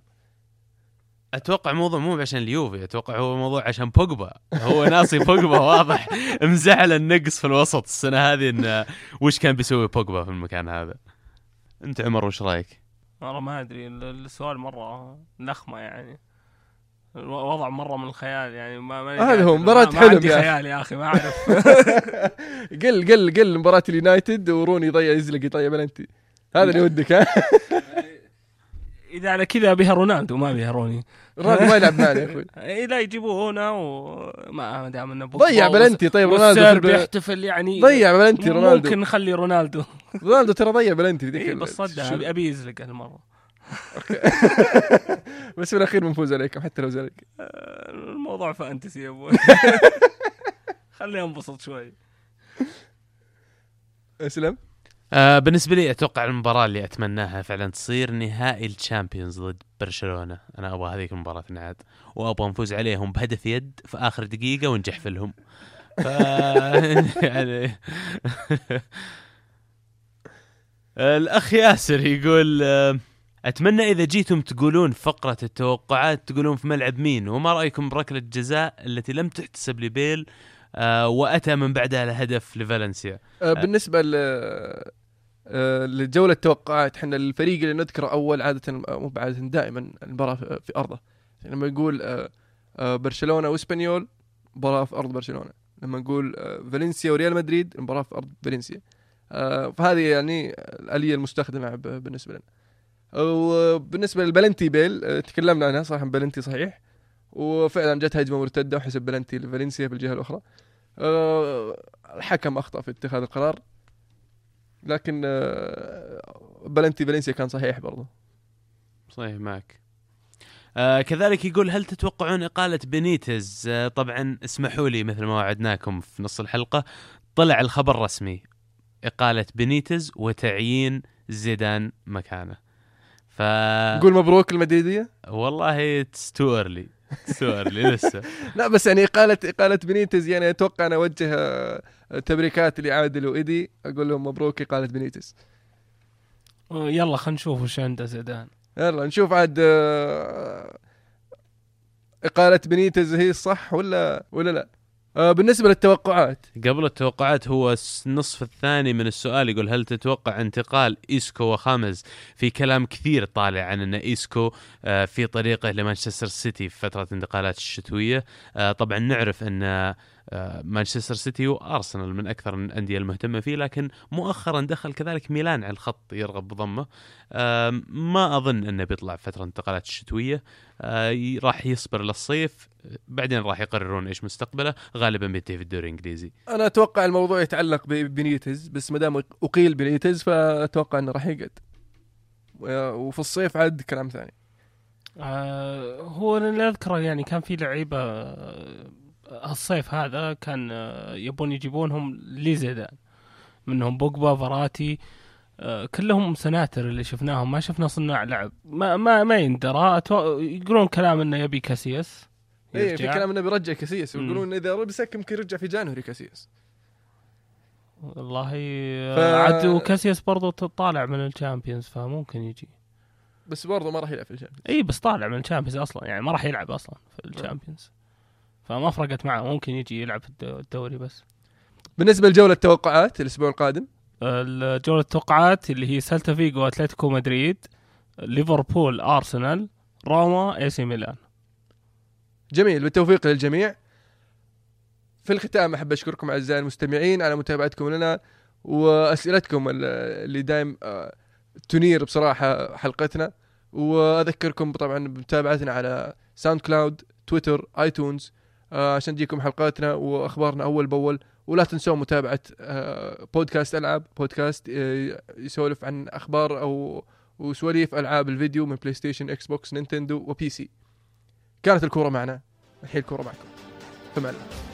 أتوقع موضوع مو عشان اليوفي أتوقع هو موضوع عشان بوجبا. هو ناصي بوجبا واضح (laughs) مزعل النقص في الوسط السنة هذه إن وش كان بيسوي بوجبا في المكان هذا؟ أنت عمر وش رأيك؟ والله ما أدري ال- السؤال مرة لخمه يعني. الوضع مرة من الخيال يعني ما ما هذا هو، ما- مباراة حلم عندي يا. خيال يا أخي ما أعرف. (laughs) قل قل قل مباراة اليونايتد وروني يضيع يزلق يضيع بلنتي هذا اللي ودك ها؟ (laughs) إذا على كذا بها رونالدو ما بها روني. رونالدو ما يلعب معنا يا أخوي. (laughs) إيه لا يجيبوه هنا وما دام إنه ضيع بلنتي. طيب رونالدو بيحتفل يعني ضيع بلنتي رونالدو. ممكن نخلي رونالدو. (laughs) رونالدو ترى ضيع بلنتي ذيك إيه بس أبي- أبي يزلق هالمرة. (laughs) بس في الأخير بنفوز عليكم حتى لو زلق. آه، الموضوع fantasy يا أبوي. خليني أنبسط شوي. أسلم. آه بالنسبة لي أتوقع المباراة اللي أتمناها فعلا تصير نهائي الشامبيونز ضد برشلونة، أنا أبغى هذيك المباراة تنعاد وأبغى نفوز عليهم بهدف يد في آخر دقيقة ونجحفلهم. ف (laughs) يعني (laughs) الأخ ياسر يقول آه، أتمنى إذا جيتم تقولون فقرة التوقعات تقولون في ملعب مين وما رأيكم بركلة جزاء التي لم تحتسب لبيل آه وأتى من بعدها الهدف لفالنسيا. آه، بالنسبة لجوله التوقعات. إحنا الفريق اللي نذكره أول عادة آه، مو بعادة دائما المباراة في أرضه. لما نقول آه، آه، برشلونة وإسبانيول مباراة في أرض برشلونة. لما نقول آه، فالنسيا وريال مدريد مباراة في أرض فالنسيا. آه، فهذه يعني الآلية المستخدمة بالنسبة لنا. وبالنسبة للبلنتي بيل آه، تكلمنا عنها صراحة بلنتي صحيح. وفعلا جت هجمة مرتدة وحسب بلنتي لفالنسيا في الجهه الأخرى. آه، الحكم أخطأ في اتخاذ القرار. لكن آه، بلنتي فالنسيا كان صحيح برضه صحيح معك. آه كذلك يقول هل تتوقعون إقالة بينيتز آه طبعا اسمحوا لي مثل ما وعدناكم في نص الحلقة. طلع الخبر رسمي. إقالة بينيتز وتعيين زيدان مكانه. ف نقول مبروك المدريديه والله it's too early (laughs) too early لسه؟ لا بس يعني اقاله اقاله بنيتز يعني أتوقع أنا أوجه آه، تبريكات لعادل وإيدي. أقول لهم مبروك اقاله بنيتز. يلا خلينا نشوف وش عنده زيدان. يلا نشوف عاد آه، إقالة بنيتز هي الصح ولا ولا لا؟ آه، بالنسبة للتوقعات. قبل التوقعات هو النصف الثاني من السؤال يقول هل تتوقع انتقال إيسكو وخامز؟ في كلام كثير طالع عن أن إيسكو آه، في طريقه لمانشستر سيتي في فترة انتقالات الشتوية. آه، طبعا نعرف أن مانشستر سيتي وأرسنال من أكثر الأندية المهتمة فيه لكن مؤخرا دخل كذلك ميلان على الخط يرغب بضمه. ما أظن أنه بيطلع فترة الانتقالات الشتوية. آه، راح يصبر للصيف بعدين راح يقررون إيش مستقبله غالبا بينتهي في الدوري الإنجليزي. أنا أتوقع الموضوع يتعلق ببنيتز بس ما دام أقيل بنيتز فأتوقع أنه راح يقعد. وفي الصيف عاد كلام ثاني. آه هو اللي أذكره يعني كان في لعيبة الصيف هذا كان آه، يبون يجيبونهم لزيدان منهم بوجبا فراتي آه، كلهم سناتر اللي شفناهم. ما شفنا صناع لعب. ما ما ما يندرى. أتو... يقولون كلام إنه يبي كاسياس. اي في. كلام إنه بيرجع كاسياس. ويقولون إذا ربسك يمكن يرجع في جانوري كاسياس. والله ف- ف... عاد وكاسياس برضو طالع من ال Champions فممكن يجي. بس برضه ما راح يلعب في ال Champions. إي بس طالع من ال Champions أصلا. يعني ما راح يلعب أصلا في ال Champions. فما فرقت معه. ممكن يجي يلعب الدوري بس. بالنسبة لجولة التوقعات الأسبوع القادم؟ الجولة التوقعات اللي هي سيلتا فيجو أتلتيكو مدريد ليفربول أرسنال روما AC ميلان. جميل. بالتوفيق للجميع. في الختام أحب أشكركم أعزائي المستمعين على متابعتكم لنا وأسئلتكم ال- اللي دايم آه، تنير بصراحة حلقتنا. وأذكركم طبعا بمتابعتنا على SoundCloud Twitter iTunes. عشان تجيكم حلقاتنا وأخبارنا أول بأول. ولا تنسون متابعة آه، بودكاست ألعاب بودكاست آه، يسولف عن أخبار أو وسواليف ألعاب الفيديو من PlayStation Xbox Nintendo و PC كانت الكورة معنا الحين الكورة معكم. فمع الله